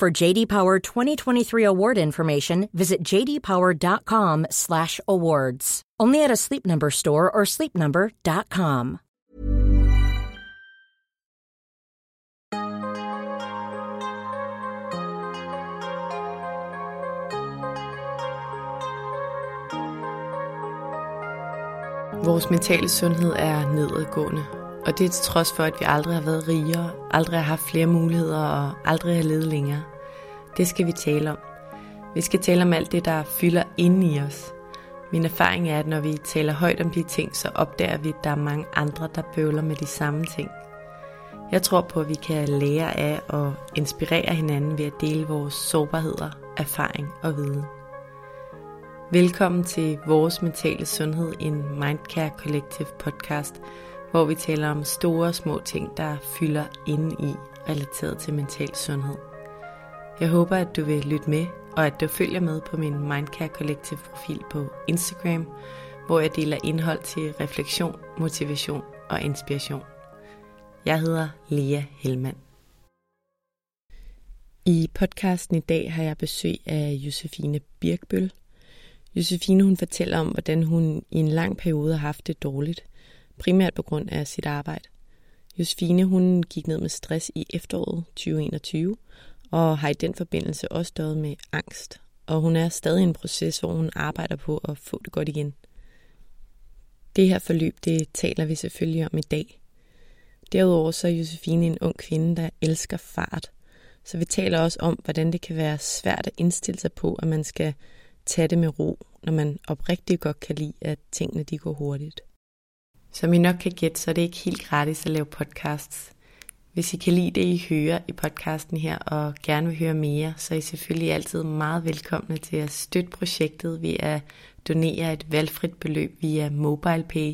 For JD Power 2023 award information, visit jdpower.com/awards. Only at a Sleep Number store or sleepnumber.com. Vores mentale sundhed er nedadgående, og det er til trods for, at vi aldrig har været rigere, aldrig har haft flere muligheder og aldrig har levet længere. Det skal vi tale om. Vi skal tale om alt det, der fylder inde i os. Min erfaring er, at når vi taler højt om de ting, så opdager vi, at der er mange andre, der bøvler med de samme ting. Jeg tror på, at vi kan lære af og inspirere hinanden ved at dele vores sårbarheder, erfaring og viden. Velkommen til Vores Mentale Sundhed, en Mindcare Collective podcast, hvor vi taler om store og små ting, der fylder inde i relateret til mental sundhed. Jeg håber, at du vil lytte med, og at du følger med på min Mindcare Collective profil på Instagram, hvor jeg deler indhold til refleksion, motivation og inspiration. Jeg hedder Lea Helmand. I podcasten i dag har jeg besøg af Josefine Birkbøl, Josefine hun fortæller om, hvordan hun i en lang periode har haft det dårligt, primært på grund af sit arbejde. Josefine hun gik ned med stress i efteråret 2021, og har i den forbindelse også stået med angst. Og hun er stadig i en proces, hvor hun arbejder på at få det godt igen. Det her forløb, det taler vi selvfølgelig om i dag. Derudover så er Josefine en ung kvinde, der elsker fart. Så vi taler også om, hvordan det kan være svært at indstille sig på, at man skal tage det med ro, når man oprigtigt godt kan lide, at tingene de går hurtigt. Som I nok kan gætte, så er det ikke helt gratis at lave podcasts. Hvis I kan lide det, I hører i podcasten her, og gerne vil høre mere, så er I selvfølgelig altid meget velkomne til at støtte projektet ved at donere et valgfrit beløb via MobilePay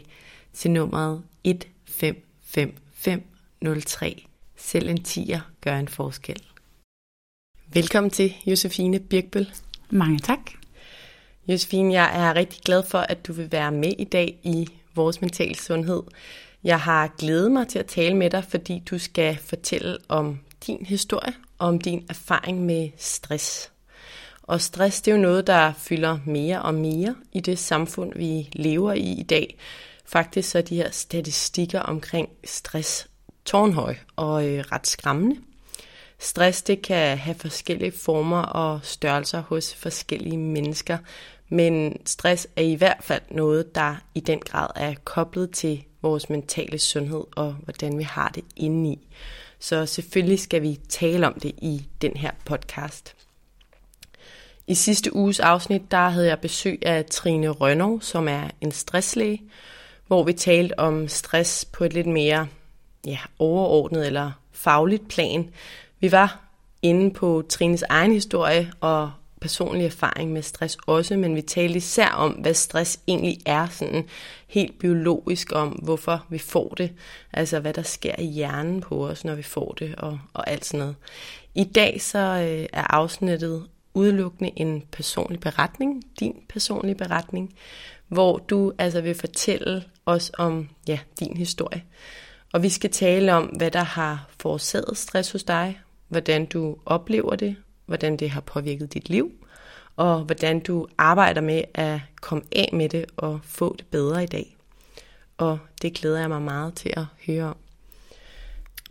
til nummeret 155503. Selv en tiger gør en forskel. Velkommen til Josefine Birkbøl. Mange tak. Josefine, jeg er rigtig glad for, at du vil være med i dag i Vores Mental Sundhed. Jeg har glædet mig til at tale med dig, fordi du skal fortælle om din historie og om din erfaring med stress. Og stress, det er jo noget, der fylder mere og mere i det samfund, vi lever i i dag. Faktisk så er de her statistikker omkring stress tårnhøj og øh, ret skræmmende. Stress det kan have forskellige former og størrelser hos forskellige mennesker, men stress er i hvert fald noget, der i den grad er koblet til vores mentale sundhed og hvordan vi har det indeni. Så selvfølgelig skal vi tale om det i den her podcast. I sidste uges afsnit, der havde jeg besøg af Trine Rønnow, som er en stresslæge, hvor vi talte om stress på et lidt mere ja, overordnet eller fagligt plan. Vi var inde på Trines egen historie og personlig erfaring med stress også, men vi talte især om, hvad stress egentlig er, sådan helt biologisk om, hvorfor vi får det, altså hvad der sker i hjernen på os, når vi får det, og, og alt sådan noget. I dag så øh, er afsnittet udelukkende en personlig beretning, din personlige beretning, hvor du altså vil fortælle os om ja, din historie. Og vi skal tale om, hvad der har forårsaget stress hos dig, hvordan du oplever det, hvordan det har påvirket dit liv, og hvordan du arbejder med at komme af med det og få det bedre i dag. Og det glæder jeg mig meget til at høre om.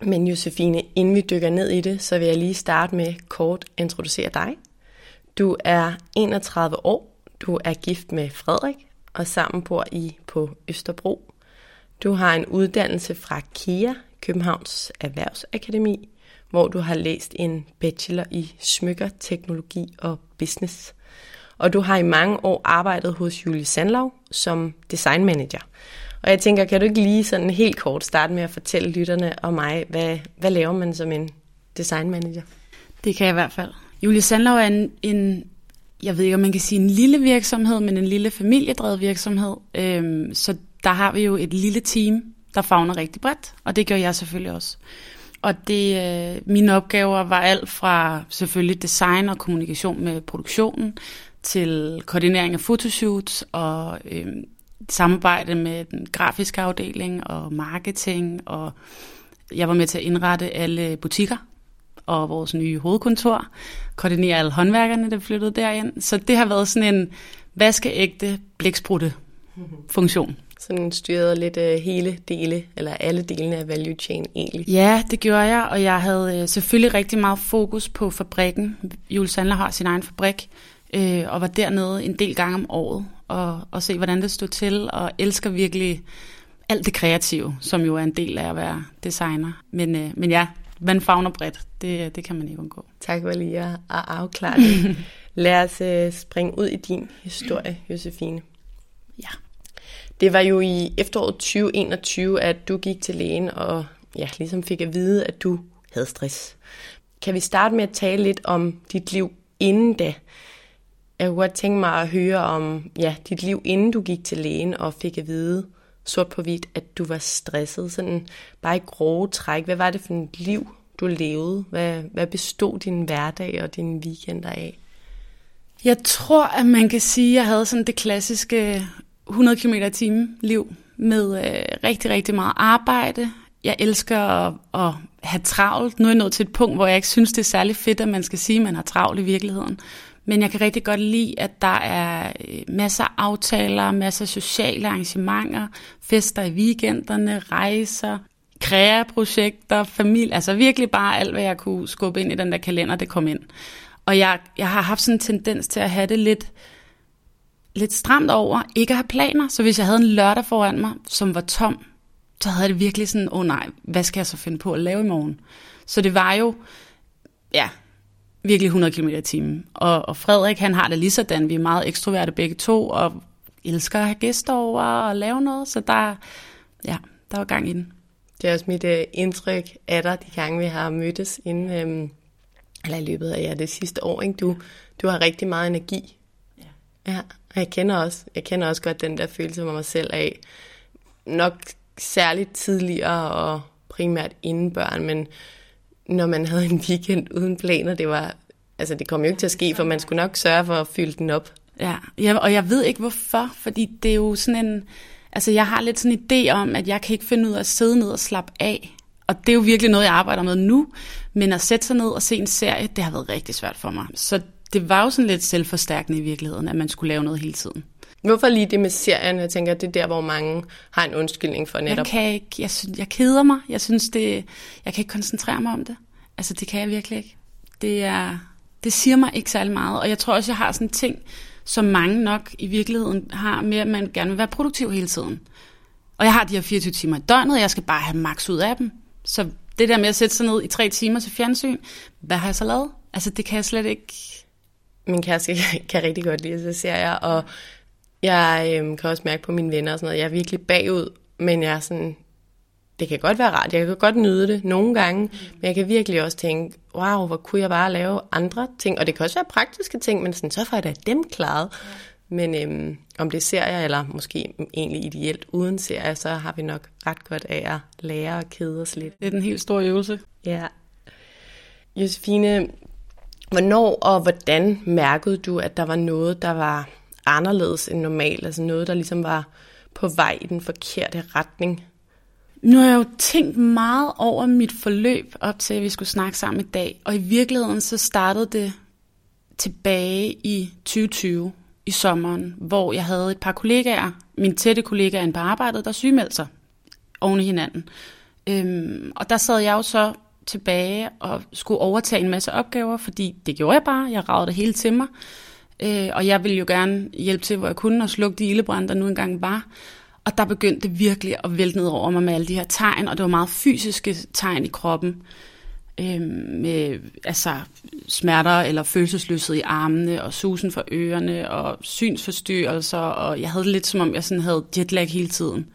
Men Josefine, inden vi dykker ned i det, så vil jeg lige starte med kort at introducere dig. Du er 31 år, du er gift med Frederik, og sammen bor I på Østerbro. Du har en uddannelse fra KIA, Københavns Erhvervsakademi, hvor du har læst en bachelor i smykker, teknologi og business. Og du har i mange år arbejdet hos Julie Sandlav som designmanager. Og jeg tænker, kan du ikke lige sådan helt kort starte med at fortælle lytterne og mig, hvad, hvad laver man som en designmanager? Det kan jeg i hvert fald. Julie Sandlov er en, en, jeg ved ikke om man kan sige en lille virksomhed, men en lille familiedrevet virksomhed. Øhm, så der har vi jo et lille team, der fagner rigtig bredt, og det gør jeg selvfølgelig også. Og det, øh, mine opgaver var alt fra selvfølgelig design og kommunikation med produktionen, til koordinering af fotoshoots og øh, samarbejde med den grafiske afdeling og marketing. Og jeg var med til at indrette alle butikker og vores nye hovedkontor, koordinere alle håndværkerne, der flyttede derind. Så det har været sådan en vaskeægte blæksprutte funktion. Sådan styrede lidt uh, hele dele, eller alle delene af value chain egentlig. Ja, det gjorde jeg, og jeg havde uh, selvfølgelig rigtig meget fokus på fabrikken. Jules Sandler har sin egen fabrik, uh, og var dernede en del gange om året, og, og se, hvordan det stod til, og elsker virkelig alt det kreative, som jo er en del af at være designer. Men, uh, men ja, man fagner bredt, det, det kan man ikke undgå. Tak for lige at afklare det. Lad os uh, springe ud i din historie, Josefine. Ja. Det var jo i efteråret 2021, at du gik til lægen og ja, ligesom fik at vide, at du havde stress. Kan vi starte med at tale lidt om dit liv inden da? Jeg kunne godt tænke mig at høre om ja, dit liv, inden du gik til lægen og fik at vide, sort på hvidt, at du var stresset. Sådan bare i grove træk. Hvad var det for et liv, du levede? Hvad, hvad bestod din hverdag og dine weekender af? Jeg tror, at man kan sige, at jeg havde sådan det klassiske 100 km i timen liv med øh, rigtig, rigtig meget arbejde. Jeg elsker at, at have travlt. Nu er jeg nået til et punkt, hvor jeg ikke synes, det er særlig fedt, at man skal sige, at man har travlt i virkeligheden. Men jeg kan rigtig godt lide, at der er øh, masser af aftaler, masser af sociale arrangementer, fester i weekenderne, rejser, kreaprojekter, familie, altså virkelig bare alt, hvad jeg kunne skubbe ind i den der kalender, det kom ind. Og jeg, jeg har haft sådan en tendens til at have det lidt, lidt stramt over, ikke at have planer. Så hvis jeg havde en lørdag foran mig, som var tom, så havde det virkelig sådan, åh oh nej, hvad skal jeg så finde på at lave i morgen? Så det var jo, ja, virkelig 100 km i timen. Og, og Frederik, han har det lige sådan, vi er meget ekstroverte begge to, og elsker at have gæster over og lave noget, så der, ja, der var gang i den. Det er også mit uh, indtryk af dig, de gange vi har mødtes inden, øhm, eller i løbet af ja, det sidste år. Ikke? Du, du har rigtig meget energi. Ja. ja. Og jeg kender også, jeg kender også godt den der følelse med mig selv af, nok særligt tidligere og primært inden børn, men når man havde en weekend uden planer, det var, altså det kom jo ikke til at ske, for man skulle nok sørge for at fylde den op. Ja, ja og jeg ved ikke hvorfor, fordi det er jo sådan en, altså jeg har lidt sådan en idé om, at jeg kan ikke finde ud af at sidde ned og slappe af. Og det er jo virkelig noget, jeg arbejder med nu, men at sætte sig ned og se en serie, det har været rigtig svært for mig. Så det var jo sådan lidt selvforstærkende i virkeligheden, at man skulle lave noget hele tiden. Hvorfor lige det med serien? Jeg tænker, det er der, hvor mange har en undskyldning for netop. Jeg kan ikke, jeg, synes, jeg keder mig. Jeg synes, det, jeg kan ikke koncentrere mig om det. Altså, det kan jeg virkelig ikke. Det, er, det siger mig ikke særlig meget. Og jeg tror også, jeg har sådan en ting, som mange nok i virkeligheden har med, at man gerne vil være produktiv hele tiden. Og jeg har de her 24 timer i døgnet, og jeg skal bare have max ud af dem. Så det der med at sætte sig ned i tre timer til fjernsyn, hvad har jeg så lavet? Altså, det kan jeg slet ikke min kæreste kan rigtig godt lide, så ser jeg, og jeg øhm, kan også mærke på mine venner og sådan noget, jeg er virkelig bagud, men jeg er sådan, det kan godt være rart, jeg kan godt nyde det nogle gange, mm. men jeg kan virkelig også tænke, wow, hvor kunne jeg bare lave andre ting, og det kan også være praktiske ting, men sådan, så får jeg da dem klaret. Ja. Men øhm, om det ser jeg, eller måske egentlig ideelt uden serie, så har vi nok ret godt af at lære og kede os lidt. Det er den helt store øvelse. Ja. Josefine, Hvornår og hvordan mærkede du, at der var noget, der var anderledes end normalt? Altså noget, der ligesom var på vej i den forkerte retning? Nu har jeg jo tænkt meget over mit forløb op til, at vi skulle snakke sammen i dag. Og i virkeligheden så startede det tilbage i 2020 i sommeren, hvor jeg havde et par kollegaer, mine tætte kollegaer på arbejdet, der sygemeldte sig oven i hinanden. Øhm, og der sad jeg jo så tilbage og skulle overtage en masse opgaver, fordi det gjorde jeg bare. Jeg ragede det hele til mig. Øh, og jeg ville jo gerne hjælpe til, hvor jeg kunne, og slukke de ildebrænde, der nu engang var. Og der begyndte det virkelig at vælte ned over mig med alle de her tegn, og det var meget fysiske tegn i kroppen. Øh, med altså, smerter eller følelsesløshed i armene, og susen for ørerne, og synsforstyrrelser, og jeg havde det lidt som om, jeg sådan havde jetlag hele tiden.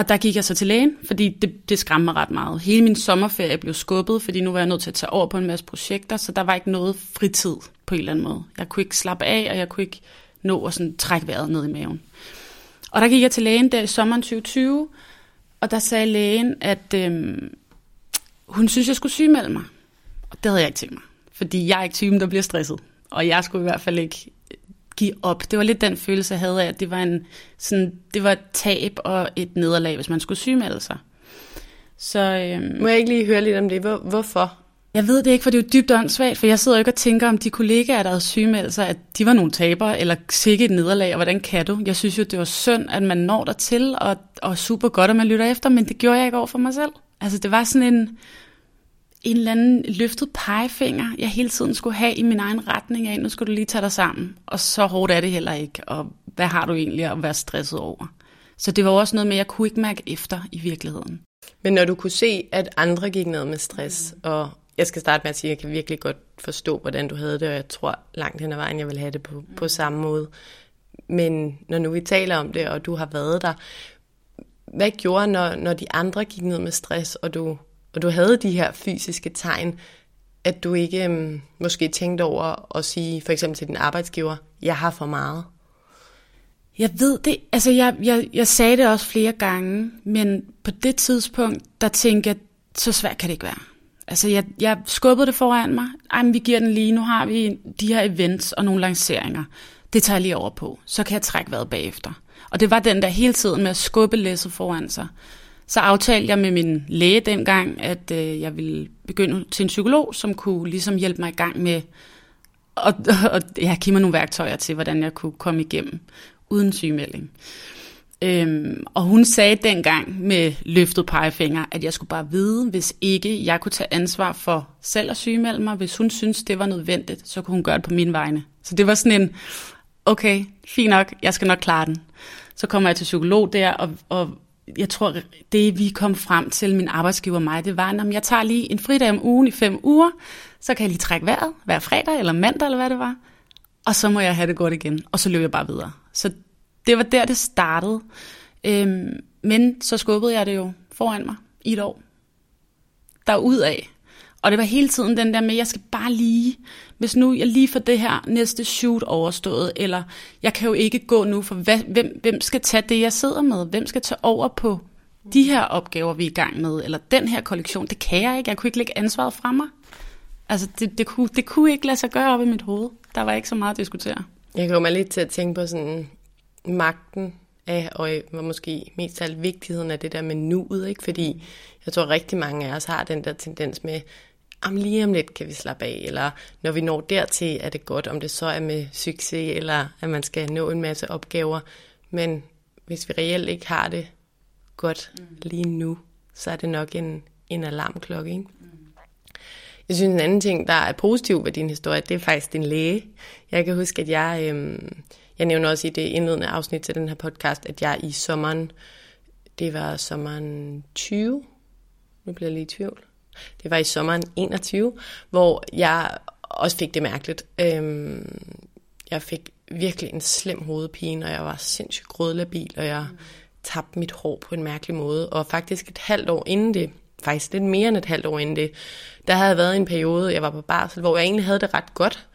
Og der gik jeg så til lægen, fordi det, det skræmte mig ret meget. Hele min sommerferie blev skubbet, fordi nu var jeg nødt til at tage over på en masse projekter, så der var ikke noget fritid på en eller anden måde. Jeg kunne ikke slappe af, og jeg kunne ikke nå at sådan trække vejret ned i maven. Og der gik jeg til lægen der i sommeren 2020, og der sagde lægen, at øhm, hun synes, jeg skulle sygemelde mig. Og det havde jeg ikke tænkt mig, fordi jeg er ikke typen, der bliver stresset. Og jeg skulle i hvert fald ikke give op. Det var lidt den følelse, jeg havde af, at det var, en, sådan, det var et tab og et nederlag, hvis man skulle sygemelde sig. Så, øhm, Må jeg ikke lige høre lidt om det? Hvor, hvorfor? Jeg ved det ikke, for det er jo dybt åndssvagt, for jeg sidder jo ikke og tænker om de kollegaer, der havde sygemeldt sig, at de var nogle tabere, eller sikkert et nederlag, og hvordan kan du? Jeg synes jo, det var synd, at man når der til, og, og super godt, at man lytter efter, men det gjorde jeg ikke over for mig selv. Altså, det var sådan en, en eller anden løftet pegefinger, jeg hele tiden skulle have i min egen retning af, nu skulle du lige tage dig sammen, og så hårdt er det heller ikke, og hvad har du egentlig at være stresset over? Så det var også noget med, at jeg kunne ikke mærke efter i virkeligheden. Men når du kunne se, at andre gik ned med stress, mm. og jeg skal starte med at sige, at jeg kan virkelig godt forstå, hvordan du havde det, og jeg tror langt hen ad vejen, jeg vil have det på, på samme måde. Men når nu vi taler om det, og du har været der, hvad gjorde, når, når de andre gik ned med stress, og du, og du havde de her fysiske tegn, at du ikke øhm, måske tænkte over at sige, for eksempel til din arbejdsgiver, jeg har for meget? Jeg ved det, altså jeg, jeg, jeg sagde det også flere gange, men på det tidspunkt, der tænkte jeg, så svært kan det ikke være. Altså, jeg, jeg skubbede det foran mig. Ej, men vi giver den lige. Nu har vi de her events og nogle lanceringer. Det tager jeg lige over på. Så kan jeg trække vejret bagefter. Og det var den der hele tiden med at skubbe læsset foran sig. Så aftalte jeg med min læge dengang, at øh, jeg ville begynde til en psykolog, som kunne ligesom hjælpe mig i gang med at og, ja, give mig nogle værktøjer til, hvordan jeg kunne komme igennem uden sygemelding. Øhm, og hun sagde dengang med løftet pegefinger, at jeg skulle bare vide, hvis ikke jeg kunne tage ansvar for selv at sygemelde mig, hvis hun synes det var nødvendigt, så kunne hun gøre det på min vegne. Så det var sådan en, okay, fint nok, jeg skal nok klare den. Så kommer jeg til psykolog der, og, og jeg tror, det vi kom frem til, min arbejdsgiver og mig, det var, at jeg tager lige en fridag om ugen i fem uger, så kan jeg lige trække vejret hver fredag eller mandag, eller hvad det var, og så må jeg have det godt igen, og så løber jeg bare videre. Så det var der, det startede. Øhm, men så skubbede jeg det jo foran mig i et år. Der ud af. Og det var hele tiden den der med, jeg skal bare lige, hvis nu jeg lige får det her næste shoot overstået, eller jeg kan jo ikke gå nu, for hvad, hvem, hvem skal tage det, jeg sidder med? Hvem skal tage over på de her opgaver, vi er i gang med, eller den her kollektion? Det kan jeg ikke. Jeg kunne ikke lægge ansvaret fra mig. Altså, det, det, kunne, det kunne ikke lade sig gøre op i mit hoved. Der var ikke så meget at diskutere. Jeg kommer lidt til at tænke på sådan magten af, og måske mest af alt vigtigheden af det der med nuet, ikke? fordi jeg tror rigtig mange af os har den der tendens med, om lige om lidt kan vi slappe af, eller når vi når dertil, er det godt, om det så er med succes, eller at man skal nå en masse opgaver. Men hvis vi reelt ikke har det godt mm. lige nu, så er det nok en, en alarmklokke. Ikke? Mm. Jeg synes, en anden ting, der er positiv ved din historie, det er faktisk din læge. Jeg kan huske, at jeg, øhm, jeg nævner også i det indledende afsnit til den her podcast, at jeg i sommeren, det var sommeren 20, nu bliver jeg lige i tvivl, det var i sommeren 21, hvor jeg også fik det mærkeligt. Øhm, jeg fik virkelig en slem hovedpine, og jeg var sindssygt grødlabil, og jeg tabte mit hår på en mærkelig måde. Og faktisk et halvt år inden det, faktisk lidt mere end et halvt år inden det, der havde været en periode, jeg var på barsel, hvor jeg egentlig havde det ret godt.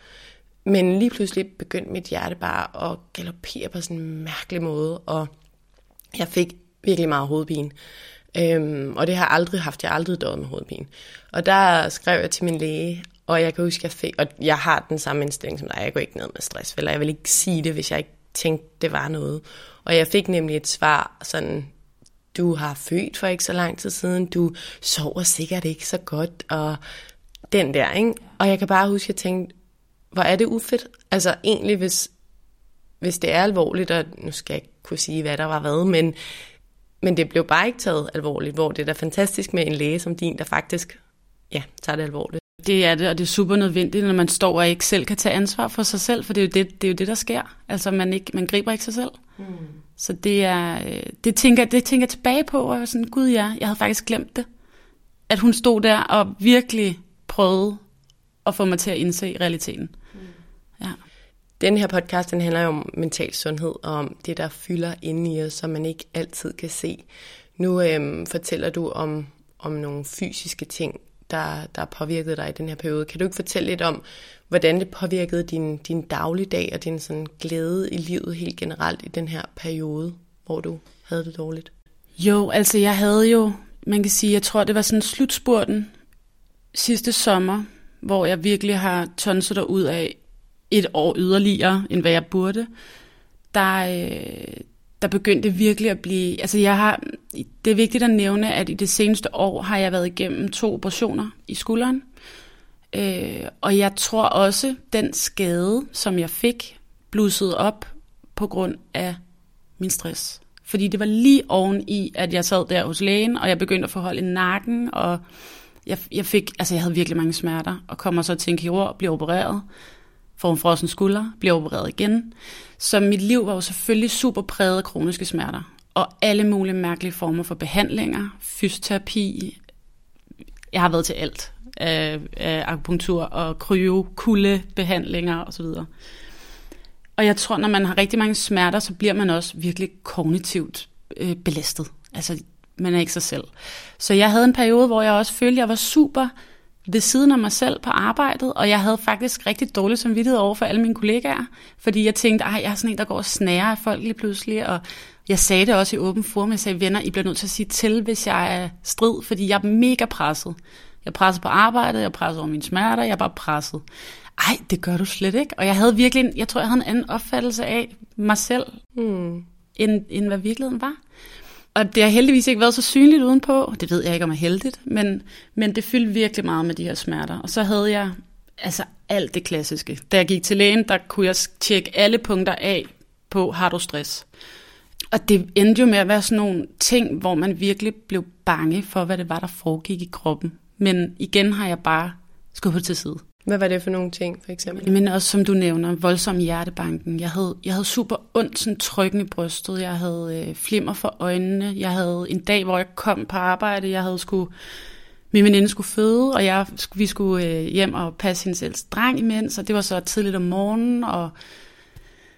Men lige pludselig begyndte mit hjerte bare at galopere på sådan en mærkelig måde, og jeg fik virkelig meget hovedpine. Øhm, og det har jeg aldrig haft. Jeg har aldrig døjet med hovedpine. Og der skrev jeg til min læge, og jeg kan huske, jeg fik, og jeg har den samme indstilling som dig. Jeg går ikke ned med stress, eller jeg vil ikke sige det, hvis jeg ikke tænkte, det var noget. Og jeg fik nemlig et svar sådan, du har født for ikke så lang tid siden, du sover sikkert ikke så godt, og den der, ikke? Og jeg kan bare huske, at jeg tænkte, hvor er det ufedt. Altså egentlig, hvis, hvis det er alvorligt, og nu skal jeg ikke kunne sige, hvad der var hvad, men, men det blev bare ikke taget alvorligt, hvor det er da fantastisk med en læge som din, der faktisk ja, tager det alvorligt. Det er det, og det er super nødvendigt, når man står og ikke selv kan tage ansvar for sig selv, for det er jo det, det, er jo det der sker. Altså, man, ikke, man griber ikke sig selv. Mm. Så det er, øh, det tænker, det tænker jeg tilbage på, og jeg var sådan, gud ja, jeg havde faktisk glemt det. At hun stod der og virkelig prøvede at få mig til at indse realiteten. Ja. Den her podcast den handler jo om mental sundhed og om det, der fylder inde i os, som man ikke altid kan se. Nu øhm, fortæller du om, om nogle fysiske ting, der, der påvirkede dig i den her periode. Kan du ikke fortælle lidt om, hvordan det påvirkede din, din dagligdag og din sådan glæde i livet helt generelt i den her periode, hvor du havde det dårligt? Jo, altså jeg havde jo, man kan sige, jeg tror det var sådan slutspurten sidste sommer, hvor jeg virkelig har tonset ud af et år yderligere, end hvad jeg burde. Der, øh, der begyndte virkelig at blive... Altså jeg har, det er vigtigt at nævne, at i det seneste år har jeg været igennem to operationer i skulderen. Øh, og jeg tror også, den skade, som jeg fik, blussede op på grund af min stress. Fordi det var lige oven i, at jeg sad der hos lægen, og jeg begyndte at forholde i nakken, og jeg, jeg fik, altså jeg havde virkelig mange smerter, og kommer så til en kirurg, bliver opereret, får en frossen skulder, bliver opereret igen. Så mit liv var jo selvfølgelig super præget af kroniske smerter, og alle mulige mærkelige former for behandlinger, fysioterapi, jeg har været til alt, af, af akupunktur og kryo, kulde, behandlinger osv. Og jeg tror, når man har rigtig mange smerter, så bliver man også virkelig kognitivt øh, belastet. Altså, man er ikke sig selv. Så jeg havde en periode, hvor jeg også følte, at jeg var super ved siden af mig selv på arbejdet, og jeg havde faktisk rigtig dårligt samvittighed over for alle mine kollegaer, fordi jeg tænkte, at jeg er sådan en, der går og snærer af folk lige pludselig, og jeg sagde det også i åben forum, jeg sagde, venner, I bliver nødt til at sige til, hvis jeg er strid, fordi jeg er mega presset. Jeg er presset på arbejdet, jeg er presset over mine smerter, jeg er bare presset. Ej, det gør du slet ikke. Og jeg havde virkelig, jeg tror, jeg havde en anden opfattelse af mig selv, mm. end, end hvad virkeligheden var. Og det har heldigvis ikke været så synligt udenpå. Det ved jeg ikke, om er heldigt. Men, men det fyldte virkelig meget med de her smerter. Og så havde jeg altså alt det klassiske. Da jeg gik til lægen, der kunne jeg tjekke alle punkter af på, har du stress? Og det endte jo med at være sådan nogle ting, hvor man virkelig blev bange for, hvad det var, der foregik i kroppen. Men igen har jeg bare skubbet til side. Hvad var det for nogle ting, for eksempel? Men også, som du nævner, voldsom hjertebanken. Jeg havde, jeg havde super ondt, sådan trykken i brystet. Jeg havde øh, flimmer for øjnene. Jeg havde en dag, hvor jeg kom på arbejde. Jeg havde skulle, min veninde skulle føde, og jeg, vi skulle øh, hjem og passe hendes ældste dreng imens. Og det var så tidligt om morgenen, og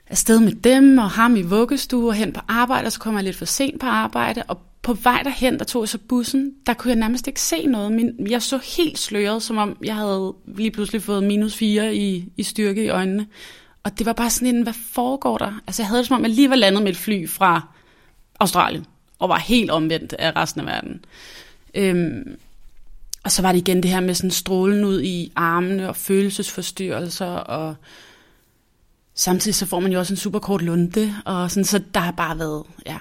afsted med dem, og ham i vuggestue, og hen på arbejde, og så kom jeg lidt for sent på arbejde, og på vej derhen, der tog jeg så bussen, der kunne jeg nærmest ikke se noget. Min, jeg så helt sløret, som om jeg havde lige pludselig fået minus 4 i, i styrke i øjnene. Og det var bare sådan en, hvad foregår der? Altså jeg havde det som om, jeg lige var landet med et fly fra Australien, og var helt omvendt af resten af verden. Øhm, og så var det igen det her med sådan strålen ud i armene og følelsesforstyrrelser, og samtidig så får man jo også en super kort lunde, og sådan, så der har bare været, ja,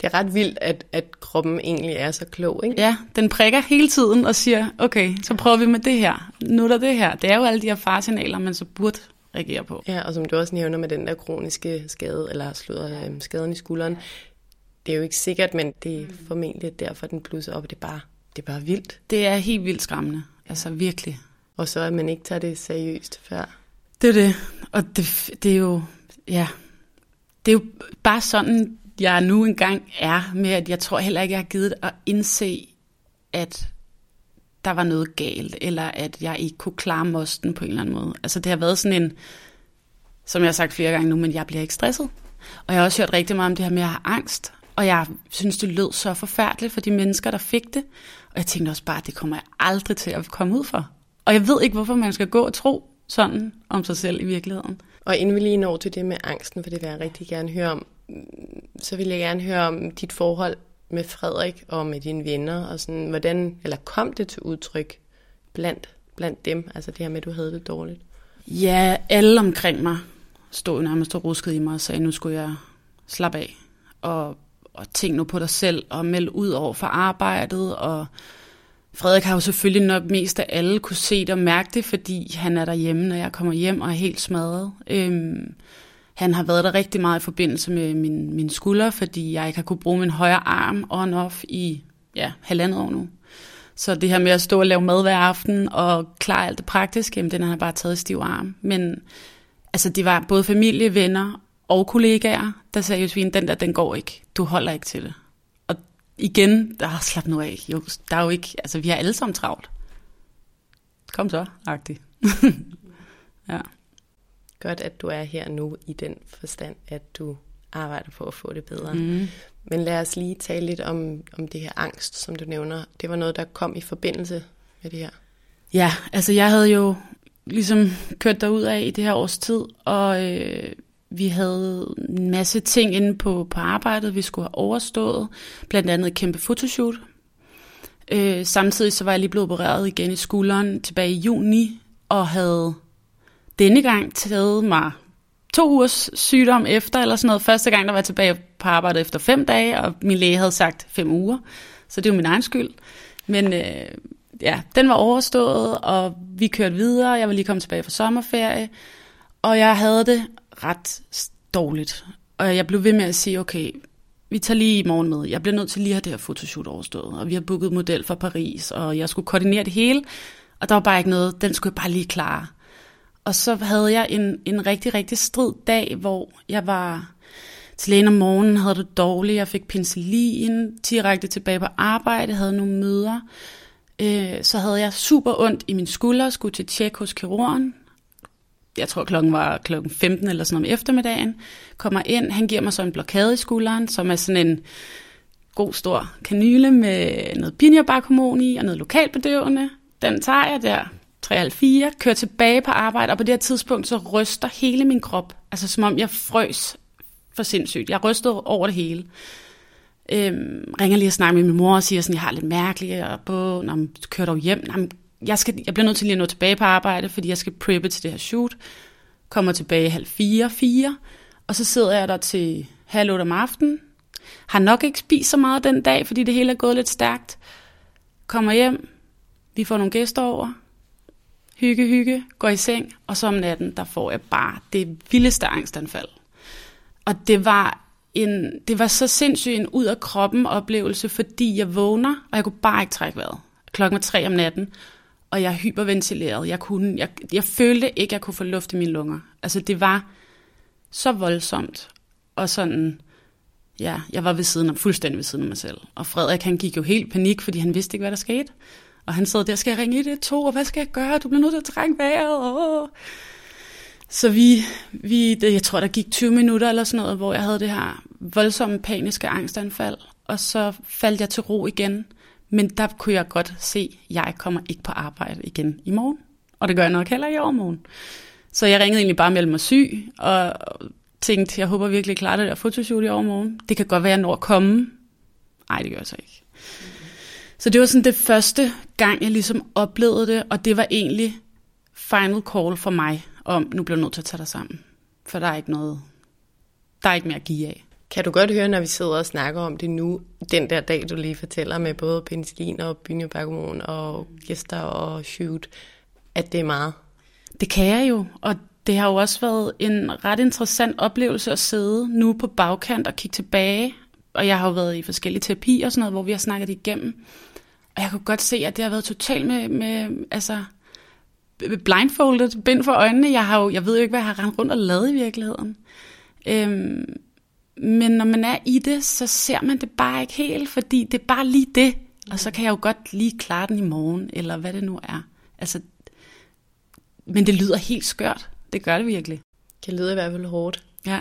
det er ret vildt, at, at kroppen egentlig er så klog, ikke? Ja, den prikker hele tiden og siger, okay, så prøver vi med det her. Nu er der det her. Det er jo alle de her farsignaler, man så burde reagere på. Ja, og som du også nævner med den der kroniske skade, eller slået øh, skaden i skulderen, det er jo ikke sikkert, men det er formentlig derfor, den blusser op, det er bare, det er bare vildt. Det er helt vildt skræmmende. Altså virkelig. Og så at man ikke tager det seriøst før. Det er det. Og det, det er jo, ja, det er jo bare sådan, jeg nu engang er med, at jeg tror heller ikke, jeg har givet at indse, at der var noget galt, eller at jeg ikke kunne klare mosten på en eller anden måde. Altså det har været sådan en, som jeg har sagt flere gange nu, men jeg bliver ikke stresset. Og jeg har også hørt rigtig meget om det her med at have angst, og jeg synes, det lød så forfærdeligt for de mennesker, der fik det. Og jeg tænkte også bare, at det kommer jeg aldrig til at komme ud for. Og jeg ved ikke, hvorfor man skal gå og tro sådan om sig selv i virkeligheden. Og inden vi lige når til det med angsten, for det vil jeg rigtig gerne høre om, så vil jeg gerne høre om dit forhold med Frederik og med dine venner, og sådan, hvordan, eller kom det til udtryk blandt, blandt dem, altså det her med, at du havde det dårligt? Ja, alle omkring mig stod nærmest og ruskede i mig og sagde, nu skulle jeg slappe af, og, og tænke nu på dig selv, og melde ud over for arbejdet, og Frederik har jo selvfølgelig nok mest af alle kunne se det og mærke det, fordi han er derhjemme, når jeg kommer hjem og er helt smadret. Øhm, han har været der rigtig meget i forbindelse med min, min skulder, fordi jeg ikke har kunne bruge min højre arm on-off i ja, halvandet år nu. Så det her med at stå og lave mad hver aften og klare alt det praktiske, jamen, den har han bare taget i stiv arm. Men altså, det var både familie, venner og kollegaer, der sagde, Josefine, den der, den går ikke. Du holder ikke til det. Igen, der har slappet nu af. Jo, der er jo ikke, altså vi har alle sammen travlt. Kom så, agtigt. ja godt, at du er her nu i den forstand, at du arbejder på at få det bedre. Mm. Men lad os lige tale lidt om, om det her angst, som du nævner. Det var noget, der kom i forbindelse med det her. Ja, altså jeg havde jo ligesom kørt derud af i det her års tid, og øh, vi havde en masse ting inde på, på arbejdet, vi skulle have overstået. Blandt andet et kæmpe fotoshoot. Øh, samtidig så var jeg lige blevet opereret igen i skulderen tilbage i juni, og havde denne gang taget mig to ugers sygdom efter, eller sådan noget. Første gang, der var jeg tilbage på arbejde efter fem dage, og min læge havde sagt fem uger. Så det var min egen skyld. Men øh, ja, den var overstået, og vi kørte videre. Jeg var lige kommet tilbage fra sommerferie, og jeg havde det ret dårligt. Og jeg blev ved med at sige, okay, vi tager lige i morgen med. Jeg bliver nødt til lige at have det her fotoshoot overstået. Og vi har booket model fra Paris, og jeg skulle koordinere det hele. Og der var bare ikke noget, den skulle jeg bare lige klare. Og så havde jeg en, en rigtig, rigtig strid dag, hvor jeg var til lægen om morgenen, havde det dårligt, jeg fik penicillin, direkte tilbage på arbejde, havde nogle møder. Øh, så havde jeg super ondt i min skulder, skulle til tjek hos kirurgen. Jeg tror klokken var klokken 15 eller sådan om eftermiddagen. Kommer ind, han giver mig så en blokade i skulderen, som er sådan en god stor kanyle med noget pinjebarkhormon i og noget lokalbedøvende. Den tager jeg der, 3,4, kører tilbage på arbejde, og på det her tidspunkt så ryster hele min krop, altså som om jeg frøs for sindssygt. Jeg rystede over det hele. Øhm, ringer lige og snakker med min mor og siger sådan, jeg har lidt mærkeligt, og på, når man kører dog hjem. Jamen, jeg, skal, jeg bliver nødt til lige at nå tilbage på arbejde, fordi jeg skal preppe til det her shoot. Kommer tilbage halv fire, fire, og så sidder jeg der til halv otte om aftenen. Har nok ikke spist så meget den dag, fordi det hele er gået lidt stærkt. Kommer hjem, vi får nogle gæster over, hygge, hygge, går i seng, og så om natten, der får jeg bare det vildeste angstanfald. Og det var en, det var så sindssygt en ud af kroppen oplevelse, fordi jeg vågner, og jeg kunne bare ikke trække vejret. Klokken var tre om natten, og jeg hyperventilerede. Jeg, kunne, jeg, jeg følte ikke, at jeg kunne få luft i mine lunger. Altså det var så voldsomt, og sådan, ja, jeg var ved siden af, fuldstændig ved siden af mig selv. Og Frederik, han gik jo helt panik, fordi han vidste ikke, hvad der skete. Og han sad der, skal jeg ringe i det to, og hvad skal jeg gøre? Du bliver nødt til at trække vejret. Åh. Så vi, vi det, jeg tror, der gik 20 minutter eller sådan noget, hvor jeg havde det her voldsomme paniske angstanfald. Og så faldt jeg til ro igen. Men der kunne jeg godt se, at jeg kommer ikke på arbejde igen i morgen. Og det gør jeg nok heller i overmorgen. Så jeg ringede egentlig bare mellem mig syg, og tænkte, jeg håber virkelig, klarer det der fotoshoot i overmorgen. Det kan godt være, at jeg når at komme. Nej, det gør jeg så ikke. Så det var sådan det første gang, jeg ligesom oplevede det, og det var egentlig final call for mig, om nu bliver jeg nødt til at tage dig sammen. For der er ikke noget, der er ikke mere at give af. Kan du godt høre, når vi sidder og snakker om det nu, den der dag, du lige fortæller med både penicillin og bynjebergomon og gæster og shoot, at det er meget? Det kan jeg jo, og det har jo også været en ret interessant oplevelse at sidde nu på bagkant og kigge tilbage. Og jeg har jo været i forskellige terapier og sådan noget, hvor vi har snakket igennem. Og jeg kunne godt se, at det har været totalt med, med altså, blindfoldet, bind for øjnene. Jeg, har jo, jeg ved jo ikke, hvad jeg har rendt rundt og lavet i virkeligheden. Øhm, men når man er i det, så ser man det bare ikke helt, fordi det er bare lige det. Og så kan jeg jo godt lige klare den i morgen, eller hvad det nu er. Altså, men det lyder helt skørt. Det gør det virkelig. Det lyder i hvert fald hårdt. Ja.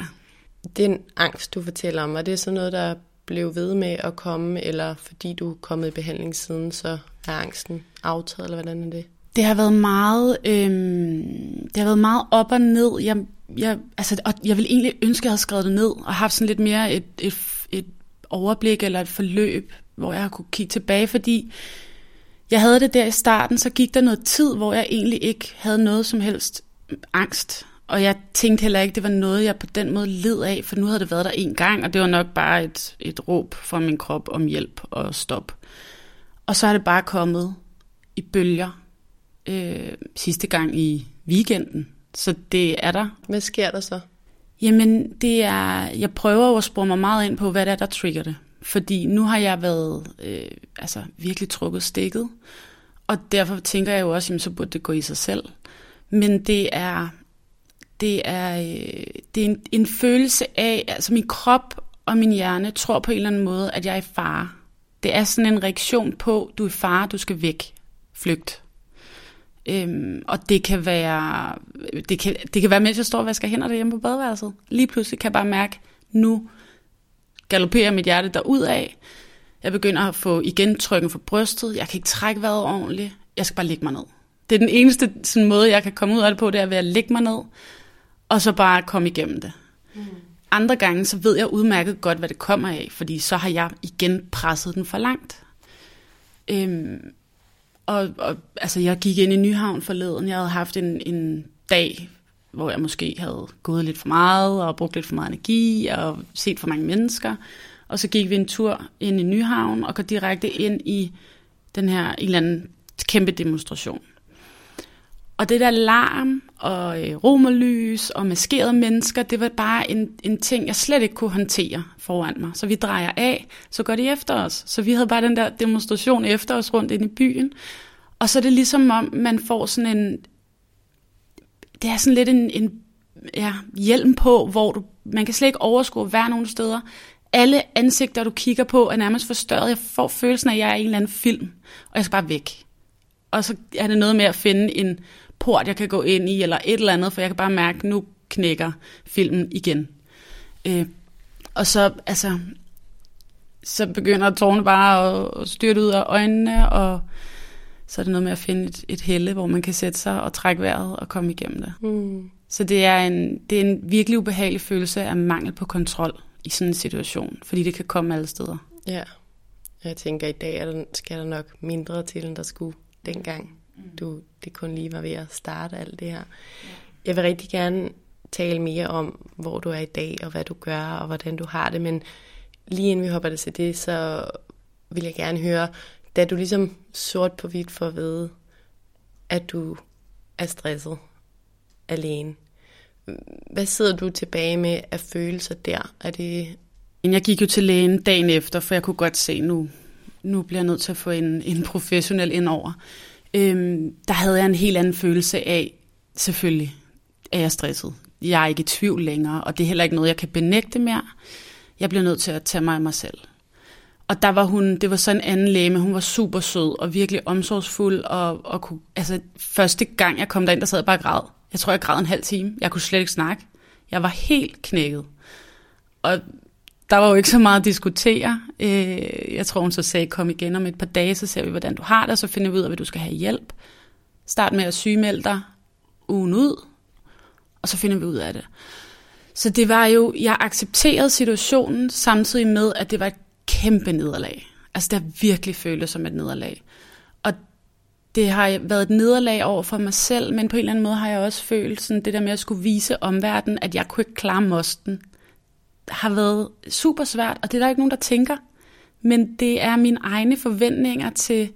Den angst, du fortæller om, er det sådan noget, der blev ved med at komme, eller fordi du er kommet i behandling siden, så er angsten aftaget, eller hvordan er det? Det har været meget, øhm, det har været meget op og ned. Jeg, jeg, altså, og jeg vil egentlig ønske, at jeg havde skrevet det ned, og haft sådan lidt mere et, et, et overblik eller et forløb, hvor jeg kunne kigge tilbage, fordi jeg havde det der i starten, så gik der noget tid, hvor jeg egentlig ikke havde noget som helst angst. Og jeg tænkte heller ikke, det var noget, jeg på den måde led af, for nu havde det været der en gang, og det var nok bare et, et råb fra min krop om hjælp og stop. Og så er det bare kommet i bølger øh, sidste gang i weekenden. Så det er der. Hvad sker der så? Jamen, det er, jeg prøver jo at spore mig meget ind på, hvad det er, der trigger det. Fordi nu har jeg været øh, altså, virkelig trukket stikket. Og derfor tænker jeg jo også, jamen, så burde det gå i sig selv. Men det er, det er, øh, det er en, en følelse af, altså min krop og min hjerne tror på en eller anden måde, at jeg er i fare. Det er sådan en reaktion på, du er i fare, du skal væk, flygt. Øhm, og det kan være, det kan, det kan være, mens jeg står og vasker hænder derhjemme på badeværelset. Lige pludselig kan jeg bare mærke, nu galopperer mit hjerte af. Jeg begynder at få igen trykken for brystet. Jeg kan ikke trække vejret ordentligt. Jeg skal bare ligge mig ned. Det er den eneste sådan, måde, jeg kan komme ud af det på, det er ved at lægge mig ned, og så bare komme igennem det. Mm. Andre gange, så ved jeg udmærket godt, hvad det kommer af, fordi så har jeg igen presset den for langt. Øhm, og, og altså, jeg gik ind i Nyhavn forleden. Jeg havde haft en, en dag, hvor jeg måske havde gået lidt for meget, og brugt lidt for meget energi, og set for mange mennesker. Og så gik vi en tur ind i Nyhavn, og går direkte ind i den her en eller anden kæmpe demonstration. Og det der larm og øh, romerlys og maskerede mennesker, det var bare en, en ting, jeg slet ikke kunne håndtere foran mig. Så vi drejer af, så går de efter os. Så vi havde bare den der demonstration efter os rundt ind i byen. Og så er det ligesom om, man får sådan en... Det er sådan lidt en, en ja, hjelm på, hvor du, man kan slet ikke overskue at være nogen steder. Alle ansigter, du kigger på, er nærmest forstørret. Jeg får følelsen af, at jeg er i en eller anden film, og jeg skal bare væk. Og så er det noget med at finde en port, jeg kan gå ind i, eller et eller andet, for jeg kan bare mærke, at nu knækker filmen igen. Øh, og så, altså, så begynder tårne bare at, styrte ud af øjnene, og så er det noget med at finde et, et helle, hvor man kan sætte sig og trække vejret og komme igennem det. Mm. Så det er, en, det er en virkelig ubehagelig følelse af mangel på kontrol i sådan en situation, fordi det kan komme alle steder. Ja, jeg tænker, i dag er der, skal der nok mindre til, end der skulle dengang du, det kun lige var ved at starte alt det her. Jeg vil rigtig gerne tale mere om, hvor du er i dag, og hvad du gør, og hvordan du har det, men lige inden vi hopper det til det, så vil jeg gerne høre, da du ligesom sort på hvidt for at vide, at du er stresset alene. Hvad sidder du tilbage med af følelser der? Er det... Jeg gik jo til lægen dagen efter, for jeg kunne godt se, nu, nu bliver jeg nødt til at få en, en professionel ind over øhm, der havde jeg en helt anden følelse af, selvfølgelig er jeg stresset. Jeg er ikke i tvivl længere, og det er heller ikke noget, jeg kan benægte mere. Jeg bliver nødt til at tage mig af mig selv. Og der var hun, det var så en anden læge, men hun var super sød og virkelig omsorgsfuld. Og, og kunne, altså, første gang jeg kom derind, der sad jeg bare og græd. Jeg tror, jeg græd en halv time. Jeg kunne slet ikke snakke. Jeg var helt knækket. Og der var jo ikke så meget at diskutere. Øh, jeg tror, hun så sagde, kom igen om et par dage, så ser vi, hvordan du har det, og så finder vi ud af, hvad du skal have hjælp. Start med at sygemelde dig ugen ud, og så finder vi ud af det. Så det var jo, jeg accepterede situationen, samtidig med, at det var et kæmpe nederlag. Altså, det har virkelig føltes som et nederlag. Og det har været et nederlag over for mig selv, men på en eller anden måde har jeg også følt sådan det der med at skulle vise omverdenen, at jeg kunne ikke klare mosten har været super svært, og det er der ikke nogen, der tænker. Men det er mine egne forventninger til,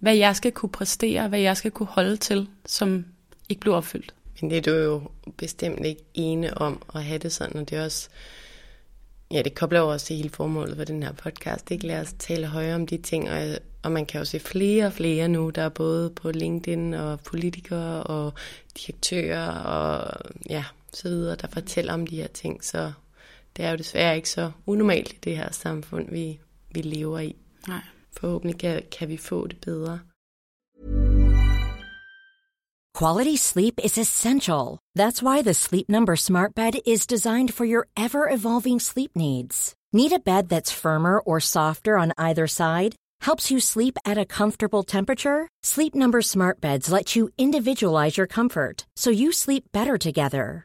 hvad jeg skal kunne præstere, hvad jeg skal kunne holde til, som ikke blev opfyldt. Men det er du jo bestemt ikke ene om at have det sådan, og det er også, ja, det kobler jo også til hele formålet for den her podcast, ikke? Lad os tale højere om de ting, og, og man kan jo se flere og flere nu, der er både på LinkedIn og politikere og direktører og ja, så videre, der fortæller om de her ting, så det er jo desværre ikke så unormalt i det her samfund, vi, vi lever i. Nej. Forhåbentlig kan, kan vi få det bedre. Quality sleep is essential. That's why the Sleep Number smart bed is designed for your ever-evolving sleep needs. Need a bed that's firmer or softer on either side? Helps you sleep at a comfortable temperature? Sleep Number smart beds let you individualize your comfort so you sleep better together.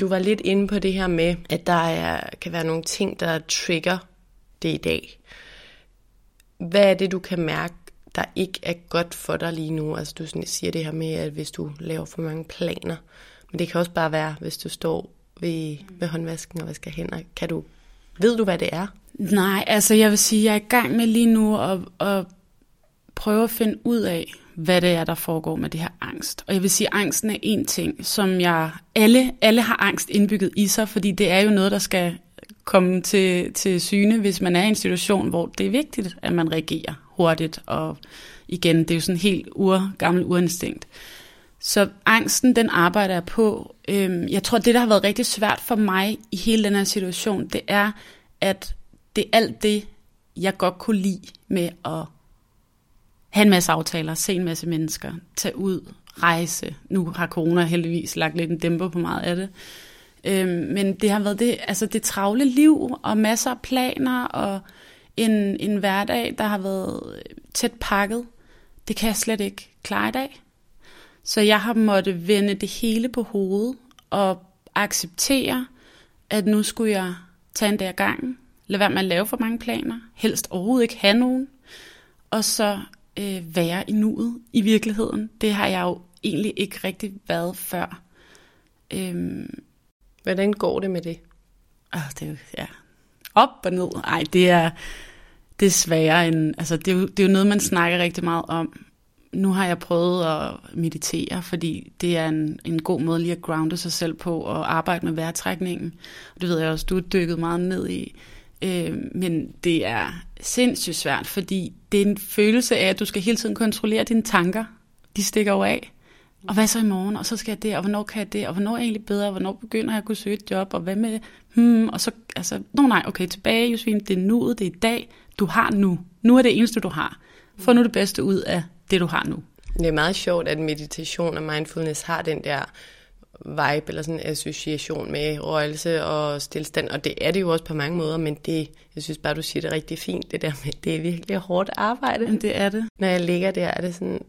Du var lidt inde på det her med, at der er, kan være nogle ting, der trigger det i dag. Hvad er det, du kan mærke, der ikke er godt for dig lige nu? Altså du siger det her med, at hvis du laver for mange planer, men det kan også bare være, hvis du står ved, ved håndvasken og vasker hænder. Kan du, ved du, hvad det er? Nej, altså jeg vil sige, jeg er i gang med lige nu at, at prøve at finde ud af, hvad det er, der foregår med det her angst. Og jeg vil sige, at angsten er en ting, som jeg... Alle, alle har angst indbygget i sig, fordi det er jo noget, der skal komme til, til syne, hvis man er i en situation, hvor det er vigtigt, at man reagerer hurtigt. Og igen, det er jo sådan helt ur, gammel urinstinkt. Så angsten, den arbejder jeg på. Øhm, jeg tror, det, der har været rigtig svært for mig i hele den her situation, det er, at det er alt det, jeg godt kunne lide med at have en masse aftaler, se en masse mennesker, tage ud, rejse. Nu har corona heldigvis lagt lidt en dæmper på meget af det. Øhm, men det har været det, altså det travle liv, og masser af planer, og en, en hverdag, der har været tæt pakket. Det kan jeg slet ikke klare i dag. Så jeg har måttet vende det hele på hovedet, og acceptere, at nu skulle jeg tage en dag gang, lade være med at lave for mange planer, helst overhovedet ikke have nogen, og så øh, være i nuet i virkeligheden. Det har jeg jo egentlig ikke rigtig været før. Øhm, Hvordan går det med det? Øh, det er jo, ja, op og ned. Ej, det er, det er sværere end, altså det er, jo, det er jo noget, man snakker rigtig meget om. Nu har jeg prøvet at meditere, fordi det er en, en god måde lige at grounde sig selv på og arbejde med vejrtrækningen. Og det ved jeg også, du er dykket meget ned i. Øh, men det er sindssygt svært, fordi det er en følelse af, at du skal hele tiden kontrollere dine tanker. De stikker jo af. Og hvad så i morgen? Og så skal jeg det, og hvornår kan jeg det? Og hvornår er jeg egentlig bedre? Og hvornår begynder jeg at kunne søge et job? Og hvad med Hmm, og så, altså, no, nej, okay, tilbage, Josefine, det er nuet, det er i dag. Du har nu. Nu er det eneste, du har. Få nu det bedste ud af det, du har nu. Det er meget sjovt, at meditation og mindfulness har den der vibe eller sådan en association med røgelse og stillstand, og det er det jo også på mange måder, men det, jeg synes bare, du siger det rigtig fint, det der med, det er virkelig hårdt arbejde. Men det er det. Når jeg ligger der, er det sådan,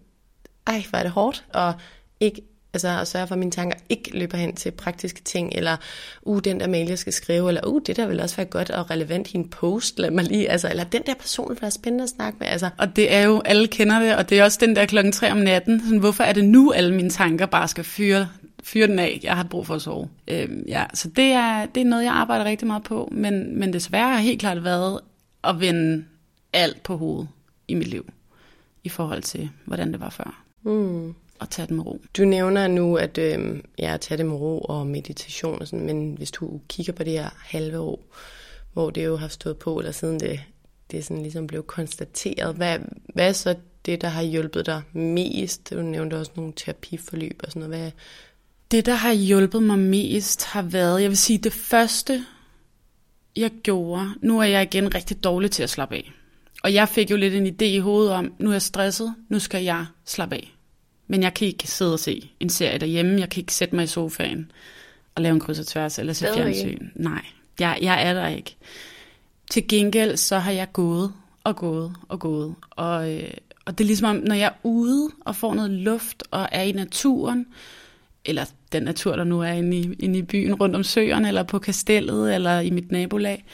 ej, hvor er det hårdt, og ikke Altså at sørge for, at mine tanker ikke løber hen til praktiske ting, eller uh, den der mail, jeg skal skrive, eller uh, det der vil også være godt og relevant i en post, lad mig lige, altså, eller den der person, der er spændende at snakke med. Altså. Og det er jo, alle kender det, og det er også den der klokken 3 om natten, sådan, hvorfor er det nu, alle mine tanker bare skal fyre, fyre den af, jeg har brug for at sove. Øhm, ja, så det er, det er noget, jeg arbejder rigtig meget på, men, men desværre har helt klart været at vende alt på hovedet i mit liv, i forhold til, hvordan det var før. Mm at tage det med ro. Du nævner nu, at øh, ja, tage det med ro og meditation og sådan, men hvis du kigger på det her halve år, hvor det jo har stået på, eller siden det, det sådan ligesom blev konstateret, hvad, hvad er så det, der har hjulpet dig mest? Du nævnte også nogle terapiforløb og sådan noget. Hvad... Det, der har hjulpet mig mest, har været, jeg vil sige, det første, jeg gjorde, nu er jeg igen rigtig dårlig til at slappe af. Og jeg fik jo lidt en idé i hovedet om, nu er jeg stresset, nu skal jeg slappe af. Men jeg kan ikke sidde og se en serie derhjemme. Jeg kan ikke sætte mig i sofaen og lave en kryds og tværs eller se fjernsyn. Nej, jeg, jeg er der ikke. Til gengæld så har jeg gået og gået og gået. Og, øh, og det er ligesom, når jeg er ude og får noget luft og er i naturen, eller den natur, der nu er inde i, inde i byen, rundt om søerne, eller på kastellet, eller i mit nabolag,